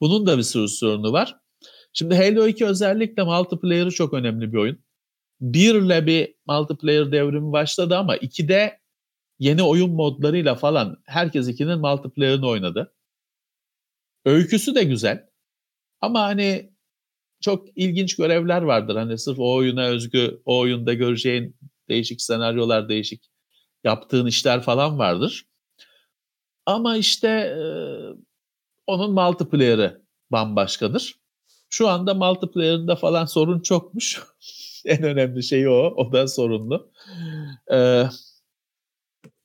Bunun da bir sürü sorunu var. Şimdi Halo 2 özellikle multiplayer'ı çok önemli bir oyun. 1 ile bir multiplayer devrimi başladı ama 2'de yeni oyun modlarıyla falan herkes 2'nin multiplayer'ını oynadı. Öyküsü de güzel. Ama hani çok ilginç görevler vardır. Hani sırf o oyuna özgü, o oyunda göreceğin değişik senaryolar, değişik yaptığın işler falan vardır. Ama işte onun multiplayer'ı bambaşkadır. Şu anda multiplayer'ında falan sorun çokmuş. en önemli şey o. O da sorunlu. Ee,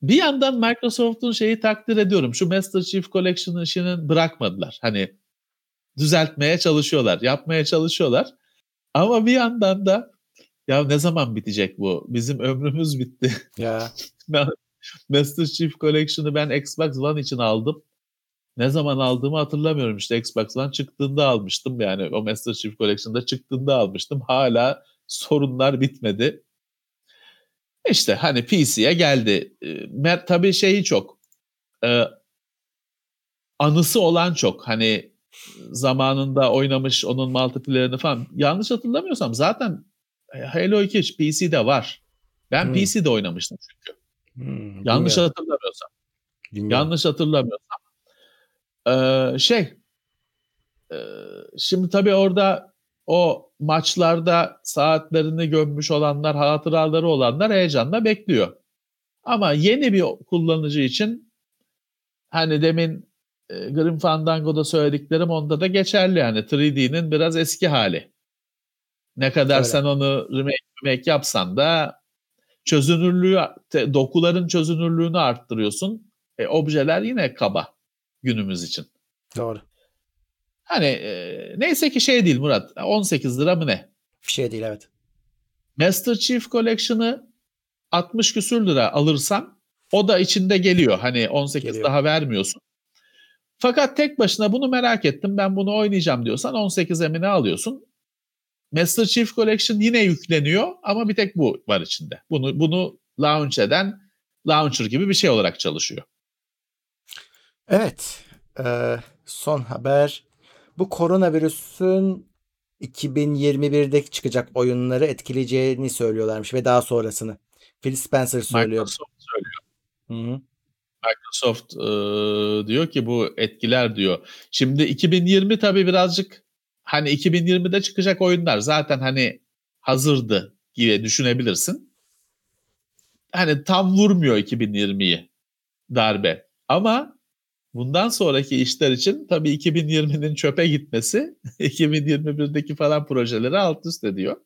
bir yandan Microsoft'un şeyi takdir ediyorum. Şu Master Chief Collection işini bırakmadılar. Hani düzeltmeye çalışıyorlar, yapmaya çalışıyorlar. Ama bir yandan da ya ne zaman bitecek bu? Bizim ömrümüz bitti. Ya. Master Chief Collection'ı ben Xbox One için aldım. Ne zaman aldığımı hatırlamıyorum işte Xbox One çıktığında almıştım yani o Master Chief Collection'da çıktığında almıştım. Hala sorunlar bitmedi. İşte hani PC'ye geldi. Mer tabii şeyi çok. e, anısı olan çok. Hani zamanında oynamış onun multiplayer'ını falan. Yanlış hatırlamıyorsam zaten e, Halo 2 PC'de var. Ben Hmm. PC'de oynamıştım çünkü. Hmm, Yanlış bilmiyorum, hatırlamıyorsam. bilmiyorum. Yanlış hatırlamıyorsam. Ee, şey e, şimdi tabii orada o maçlarda saatlerini gömmüş olanlar, hatıraları olanlar heyecanla bekliyor. Ama yeni bir kullanıcı için hani demin e, Grim Fandango'da söylediklerim onda da geçerli yani 3D'nin biraz eski hali. Ne kadar Öyle. sen onu remake, remake yapsan da çözünürlüğü, dokuların çözünürlüğünü arttırıyorsun. E, objeler yine kaba günümüz için. Doğru. Hani e, neyse ki şey değil Murat. 18 lira mı ne? Bir şey değil evet. Master Chief Collection'ı 60 küsür lira alırsan o da içinde geliyor. Hani 18 Geliyor. daha vermiyorsun. Fakat tek başına bunu merak ettim ben bunu oynayacağım diyorsan 18 emine alıyorsun. Master Chief Collection yine yükleniyor ama bir tek bu var içinde. Bunu bunu launch eden launcher gibi bir şey olarak çalışıyor. Evet. Ee, son haber. Bu koronavirüsün 2021'de çıkacak oyunları etkileyeceğini söylüyorlarmış ve daha sonrasını. Phil Spencer söylüyor. Microsoft söylüyor. Hı-hı. Microsoft e, diyor ki bu etkiler diyor. Şimdi 2020 tabii birazcık hani 2020'de çıkacak oyunlar zaten hani hazırdı gibi düşünebilirsin. Hani tam vurmuyor 2020'yi darbe. Ama bundan sonraki işler için tabii 2020'nin çöpe gitmesi 2021'deki falan projeleri alt üst ediyor.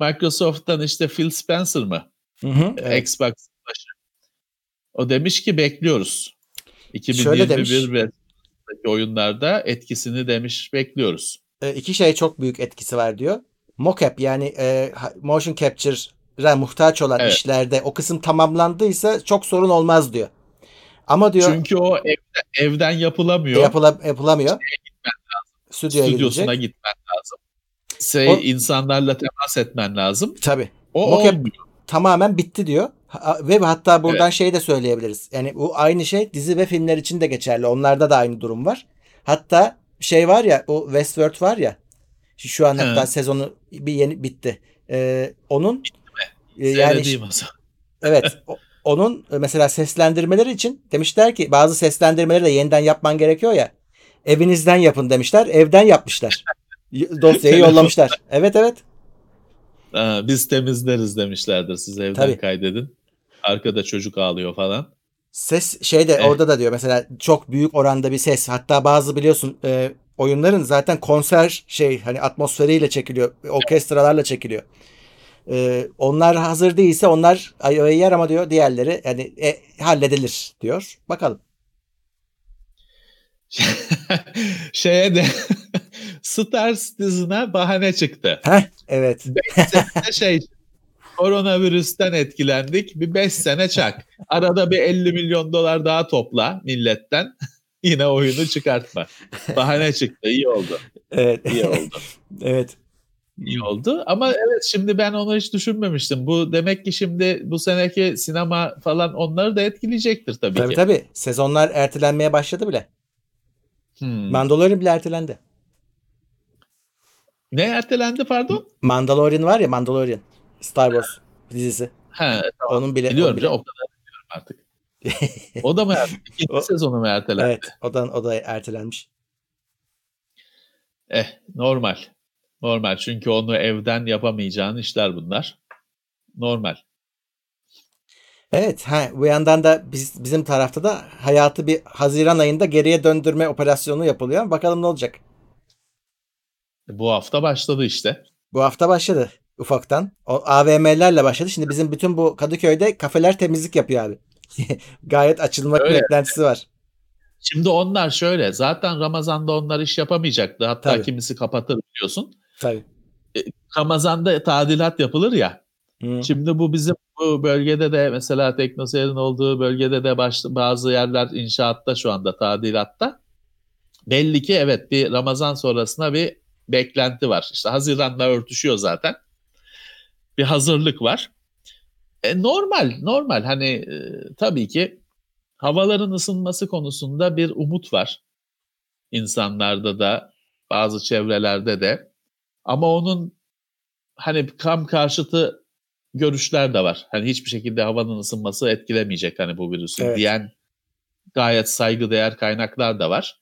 Microsoft'tan işte Phil Spencer mı? Hı-hı. Evet. Xbox başı. O demiş ki bekliyoruz. Şöyle demiş. 2021 ve oyunlarda etkisini demiş bekliyoruz. Ee, iki şey çok büyük etkisi var diyor. Mocap yani e, motion capture'a muhtaç olan Evet. işlerde o kısım tamamlandıysa çok sorun olmaz diyor. Ama diyor Çünkü o evden, evden yapılamıyor. yapıla, yapılamıyor. Stüdyoya Stüdyosuna gidecek. gitmen lazım. Şey, O- insanlarla temas etmen lazım. Tabii. O Mocap- olmuyor. tamamen bitti diyor. Ve hatta buradan şey de söyleyebiliriz. Yani bu aynı şey dizi ve filmler için de geçerli. Onlarda da aynı durum var. Hatta şey var ya o Westworld var ya Şu an hatta He. sezonu bir yeni bitti. Ee, onun e, yani Seyredeyim o zaman. evet o- onun e, mesela seslendirmeleri için demişler ki bazı seslendirmeleri de yeniden yapman gerekiyor ya. Evinizden yapın demişler. Evden yapmışlar. Dosyayı yollamışlar. Evet evet. Ha, biz temizleriz demişlerdir. Siz evden Tabii. kaydedin. Arkada çocuk ağlıyor falan. Ses şeyde Eh. orada da diyor mesela çok büyük oranda bir ses. Hatta bazı biliyorsun e, oyunların zaten konser şey hani atmosferiyle çekiliyor. Orkestralarla çekiliyor. E, onlar hazır değilse onlar ayı yer ama diyor diğerleri yani e, halledilir diyor. Bakalım. Şeye de Star Citizen'a bahane çıktı. Heh, evet. Sene şey koronavirüsten etkilendik. Bir 5 sene çak. Arada bir 50 milyon dolar daha topla milletten. Yine oyunu çıkartma. Bahane çıktı. İyi oldu. Evet. İyi oldu. evet. İyi oldu. Ama evet şimdi ben onu hiç düşünmemiştim. Bu demek ki şimdi bu seneki sinema falan onları da etkileyecektir tabii, Tabii ki. tabii. Sezonlar ertelenmeye başladı bile. Hmm. Mandalorian bile ertelendi. Ne ertelendi pardon? Mandalorian var ya Mandalorian. Star Wars dizisi. Ha, Onun bile. biliyorum onun bile- canım, o kadar biliyorum artık. O da mı ertelendi? İkinci O- sezonu mu ertelendi? Evet. O da, o da ertelenmiş. Eh normal. Normal çünkü onu evden yapamayacağın işler bunlar. Normal. Evet, ha, bu yandan da biz, bizim tarafta da hayatı bir Haziran ayında geriye döndürme operasyonu yapılıyor. Bakalım ne olacak. Bu hafta başladı işte. Bu hafta başladı ufaktan. O AVM'lerle başladı. Şimdi bizim bütün bu Kadıköy'de kafeler temizlik yapıyor abi. Gayet açılmak Öyle. beklentisi var. Şimdi onlar şöyle zaten Ramazan'da onlar iş yapamayacaktı. Hatta Tabii. kimisi kapatır biliyorsun. Tabii. Ramazan'da tadilat yapılır ya. Hı. Şimdi bu bizim bu bölgede de mesela Teknoseyir'in olduğu bölgede de baş, bazı yerler inşaatta şu anda tadilatta. Belli ki evet bir Ramazan sonrasına bir beklenti var. İşte Haziran'la örtüşüyor zaten. Bir hazırlık var. E, normal, normal. Hani e, tabii ki havaların ısınması konusunda bir umut var. İnsanlarda da bazı çevrelerde de. Ama onun hani kam karşıtı görüşler de var. Hani hiçbir şekilde havanın ısınması etkilemeyecek hani bu virüsü Evet. diyen gayet saygıdeğer kaynaklar da var.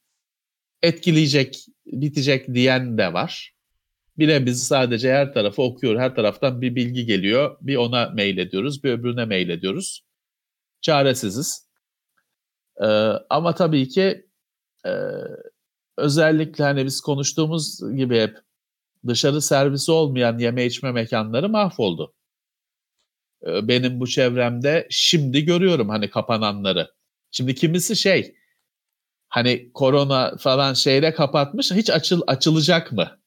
Etkileyecek, bitecek diyen de var. Bile biz sadece her tarafı okuyor. Her taraftan bir bilgi geliyor. Bir ona mail ediyoruz, bir öbürüne mail ediyoruz. Çaresiziz. Ee, ama tabii ki e, özellikle hani biz konuştuğumuz gibi hep dışarı servisi olmayan yeme içme mekanları mahvoldu. Ee, Benim bu çevremde şimdi görüyorum hani kapananları. Şimdi kimisi şey hani korona falan şeyle kapatmış hiç açıl açılacak mı?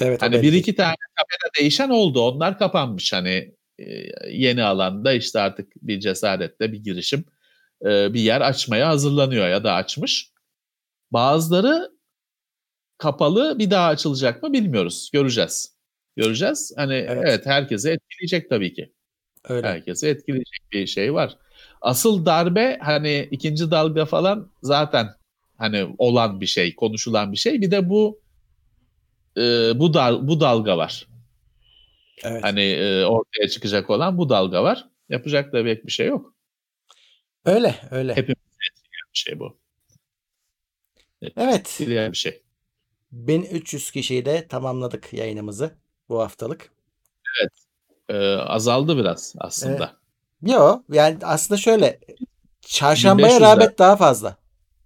Evet. Hani bir iki tane kamera değişen oldu. Onlar kapanmış hani e, yeni alanda işte artık bir cesaretle bir girişim e, bir yer açmaya hazırlanıyor ya da açmış. Bazıları kapalı bir daha açılacak mı bilmiyoruz. Göreceğiz. Göreceğiz. Hani Evet. evet, herkese etkileyecek tabii ki. Öyle. Herkese etkileyecek bir şey var. Asıl darbe hani ikinci dalga falan zaten hani olan bir şey, konuşulan bir şey. Bir de bu e, bu dal bu dalga var. Evet. Hani e, ortaya çıkacak olan bu dalga var. Yapacak da pek bir şey yok. Öyle. Öyle. Hep- Bir şey bu. Evet. Etkileyen bir şey. 1300 kişiyle tamamladık yayınımızı bu haftalık. E, azaldı biraz aslında. Yo yani aslında şöyle çarşambaya 1500'ler. rağbet daha fazla.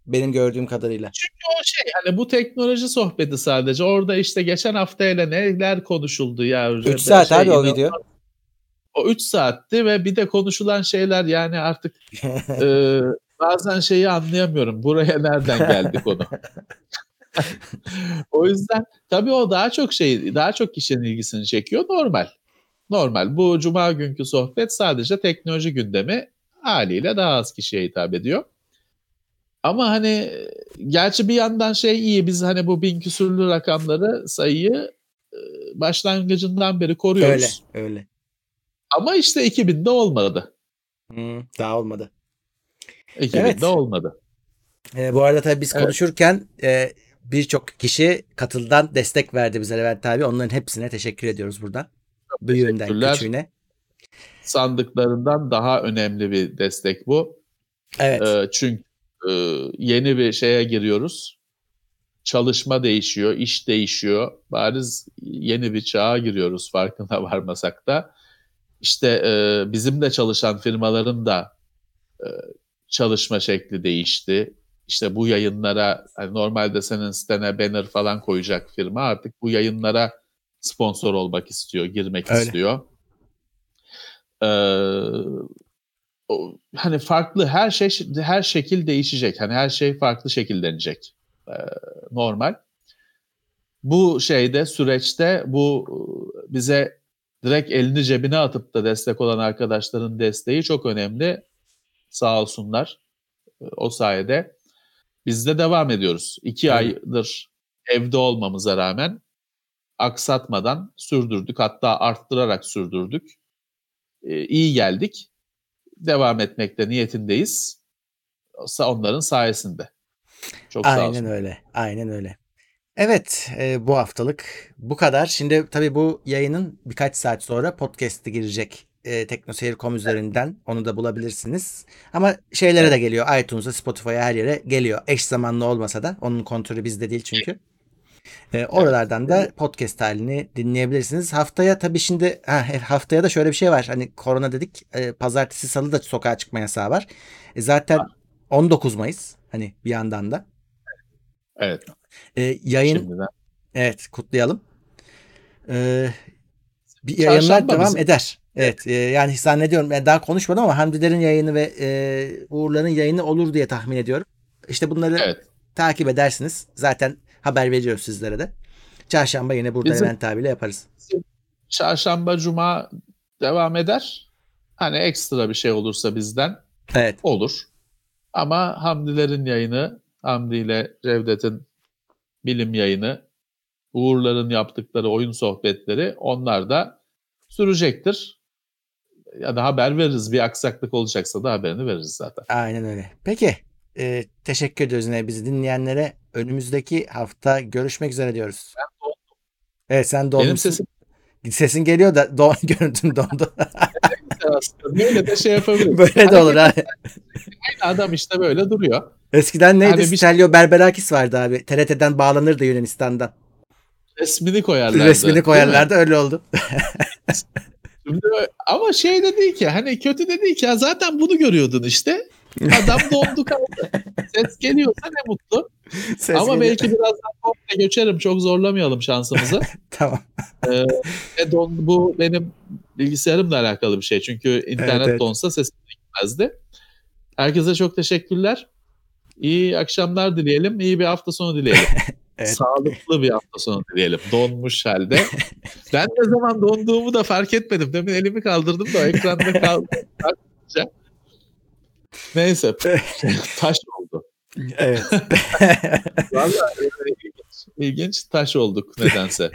Benim gördüğüm kadarıyla. Çünkü o şey hani bu teknoloji sohbeti sadece orada işte geçen haftayla neler konuşuldu ya. 3 saat Şey, abi o video. O 3 saatti ve bir de konuşulan şeyler yani artık e, bazen şeyi anlayamıyorum. Buraya nereden geldi konu? o yüzden tabii o daha çok şey, daha çok kişinin ilgisini çekiyor. Normal. Normal. Bu cuma günkü sohbet sadece teknoloji gündemi haliyle daha az kişiye hitap ediyor. Ama hani gerçi bir yandan şey iyi biz hani bu bin küsürlü rakamları sayıyı e, başlangıcından beri koruyoruz. öyle. Öyle. Ama işte 2000'de olmadı. Hmm, daha olmadı. 2000'de Evet. olmadı. Ee, bu arada tabii biz Evet. konuşurken e, birçok kişi katıldan destek verdi bize Levent abi. Onların hepsine teşekkür ediyoruz buradan. Büyüğünden küçüğüne. Sandıklarından daha önemli bir destek bu. Evet. Ee, çünkü e, yeni bir şeye giriyoruz. Çalışma değişiyor, iş değişiyor. Bariz yeni bir çağa giriyoruz farkına varmasak da. İşte e, bizim de çalışan firmaların da e, çalışma şekli değişti. İşte bu yayınlara hani normalde senin sitene banner falan koyacak firma artık bu yayınlara sponsor olmak istiyor, girmek Öyle. istiyor. Ee, o- hani farklı her şey her şekil değişecek. Hani her şey farklı şekillenecek. Ee, normal. Bu şeyde süreçte bu bize direkt elini cebine atıp da destek olan arkadaşların desteği çok önemli. Sağ olsunlar. Ee, O sayede biz de devam ediyoruz. İki Evet. aydır evde olmamıza rağmen aksatmadan sürdürdük. Hatta arttırarak sürdürdük. Ee, iyi geldik. Devam etmekte niyetindeyiz. Onların sayesinde. Çok sağ Aynen olsun. öyle. Aynen öyle. Evet, e, bu haftalık bu kadar. Şimdi tabii bu yayının birkaç saat sonra podcast'e girecek e, teknoseyir.com üzerinden. Onu da bulabilirsiniz. Ama şeylere de geliyor. iTunes'a, Spotify'a her yere geliyor. Eş zamanlı olmasa da. Onun kontrolü bizde değil çünkü. E, oralardan da podcast halini dinleyebilirsiniz. Haftaya tabii şimdi ha, haftaya da şöyle bir şey var. Hani korona dedik. e, pazartesi salı da sokağa çıkma yasağı var. E, zaten 19 Mayıs. Hani bir yandan da. Evet. E, yayın Şimdiden. Evet kutlayalım. Ee, bir Çarşamba yayınlar devam bizim. eder. Evet e, yani zannediyorum ben daha konuşmadım ama Hamdilerin yayını ve e, Uğurların yayını olur diye tahmin ediyorum. İşte bunları Evet. takip edersiniz. Zaten haber veriyoruz sizlere de. Çarşamba yine burada Bizim- Levent abiyle yaparız. Çarşamba, cuma devam eder. Hani ekstra bir şey olursa bizden Evet. olur. Ama Hamdilerin yayını, Hamdi ile Cevdet'in bilim yayını, Uğurların yaptıkları oyun sohbetleri onlar da sürecektir. Ya da haber veririz. Bir aksaklık olacaksa da haberini veririz zaten. Aynen öyle. Peki. e, teşekkür ediyoruz yine bizi dinleyenlere. Önümüzdeki hafta görüşmek üzere diyoruz. Evet sen dolmuşsun. Benim sesim Sesin geliyor da don, görüntün dondu. böyle de şey yapabiliriz. Böyle de olur ha. Adam işte böyle duruyor. Eskiden neydi? Hani bir- Stelio Berberakis vardı abi. TRT'den bağlanırdı Yunanistan'dan. Resmini koyarlardı. Resmini koyarlardı öyle oldu. Şimdi, ama şey de değil ki hani kötü de değil ki ya zaten bunu görüyordun işte. Adam dondu kaldı. Ses geliyorsa ne mutlu. Ses ama geliyor. belki birazdan komple göçerim. Çok zorlamayalım şansımızı. Tamam. Ee, e, don, bu benim bilgisayarımla alakalı bir şey. Çünkü internet evet. donsa sesim gitmezdi. Herkese çok teşekkürler. İyi akşamlar dileyelim. İyi bir hafta sonu dileyelim. Evet. Sağlıklı bir hafta sonu dileyelim. Donmuş halde. ben ne zaman donduğumu da fark etmedim. Demin elimi kaldırdım da ekranda kaldı. Neyse. taş oldu. evet. Vallahi e, ilginç, ilginç taş olduk nedense.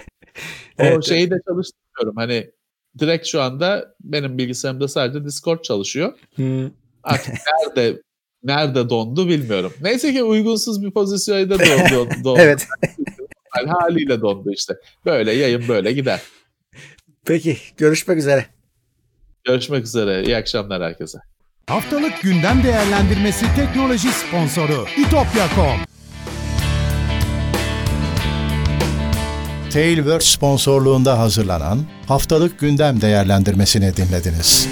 O Evet. şeyi de çalıştırmıyorum. Hani direkt şu anda benim bilgisayarımda sadece Discord çalışıyor. Hmm. Artık nerede nerede dondu bilmiyorum. Neyse ki uygunsuz bir pozisyonda dondu. dondu. evet. Yani haliyle dondu işte. Böyle yayın böyle gider. Peki görüşmek üzere. Görüşmek üzere. İyi akşamlar herkese. Haftalık gündem değerlendirmesi teknoloji sponsoru itopya.com. Tailwords sponsorluğunda hazırlanan haftalık gündem değerlendirmesini dinlediniz.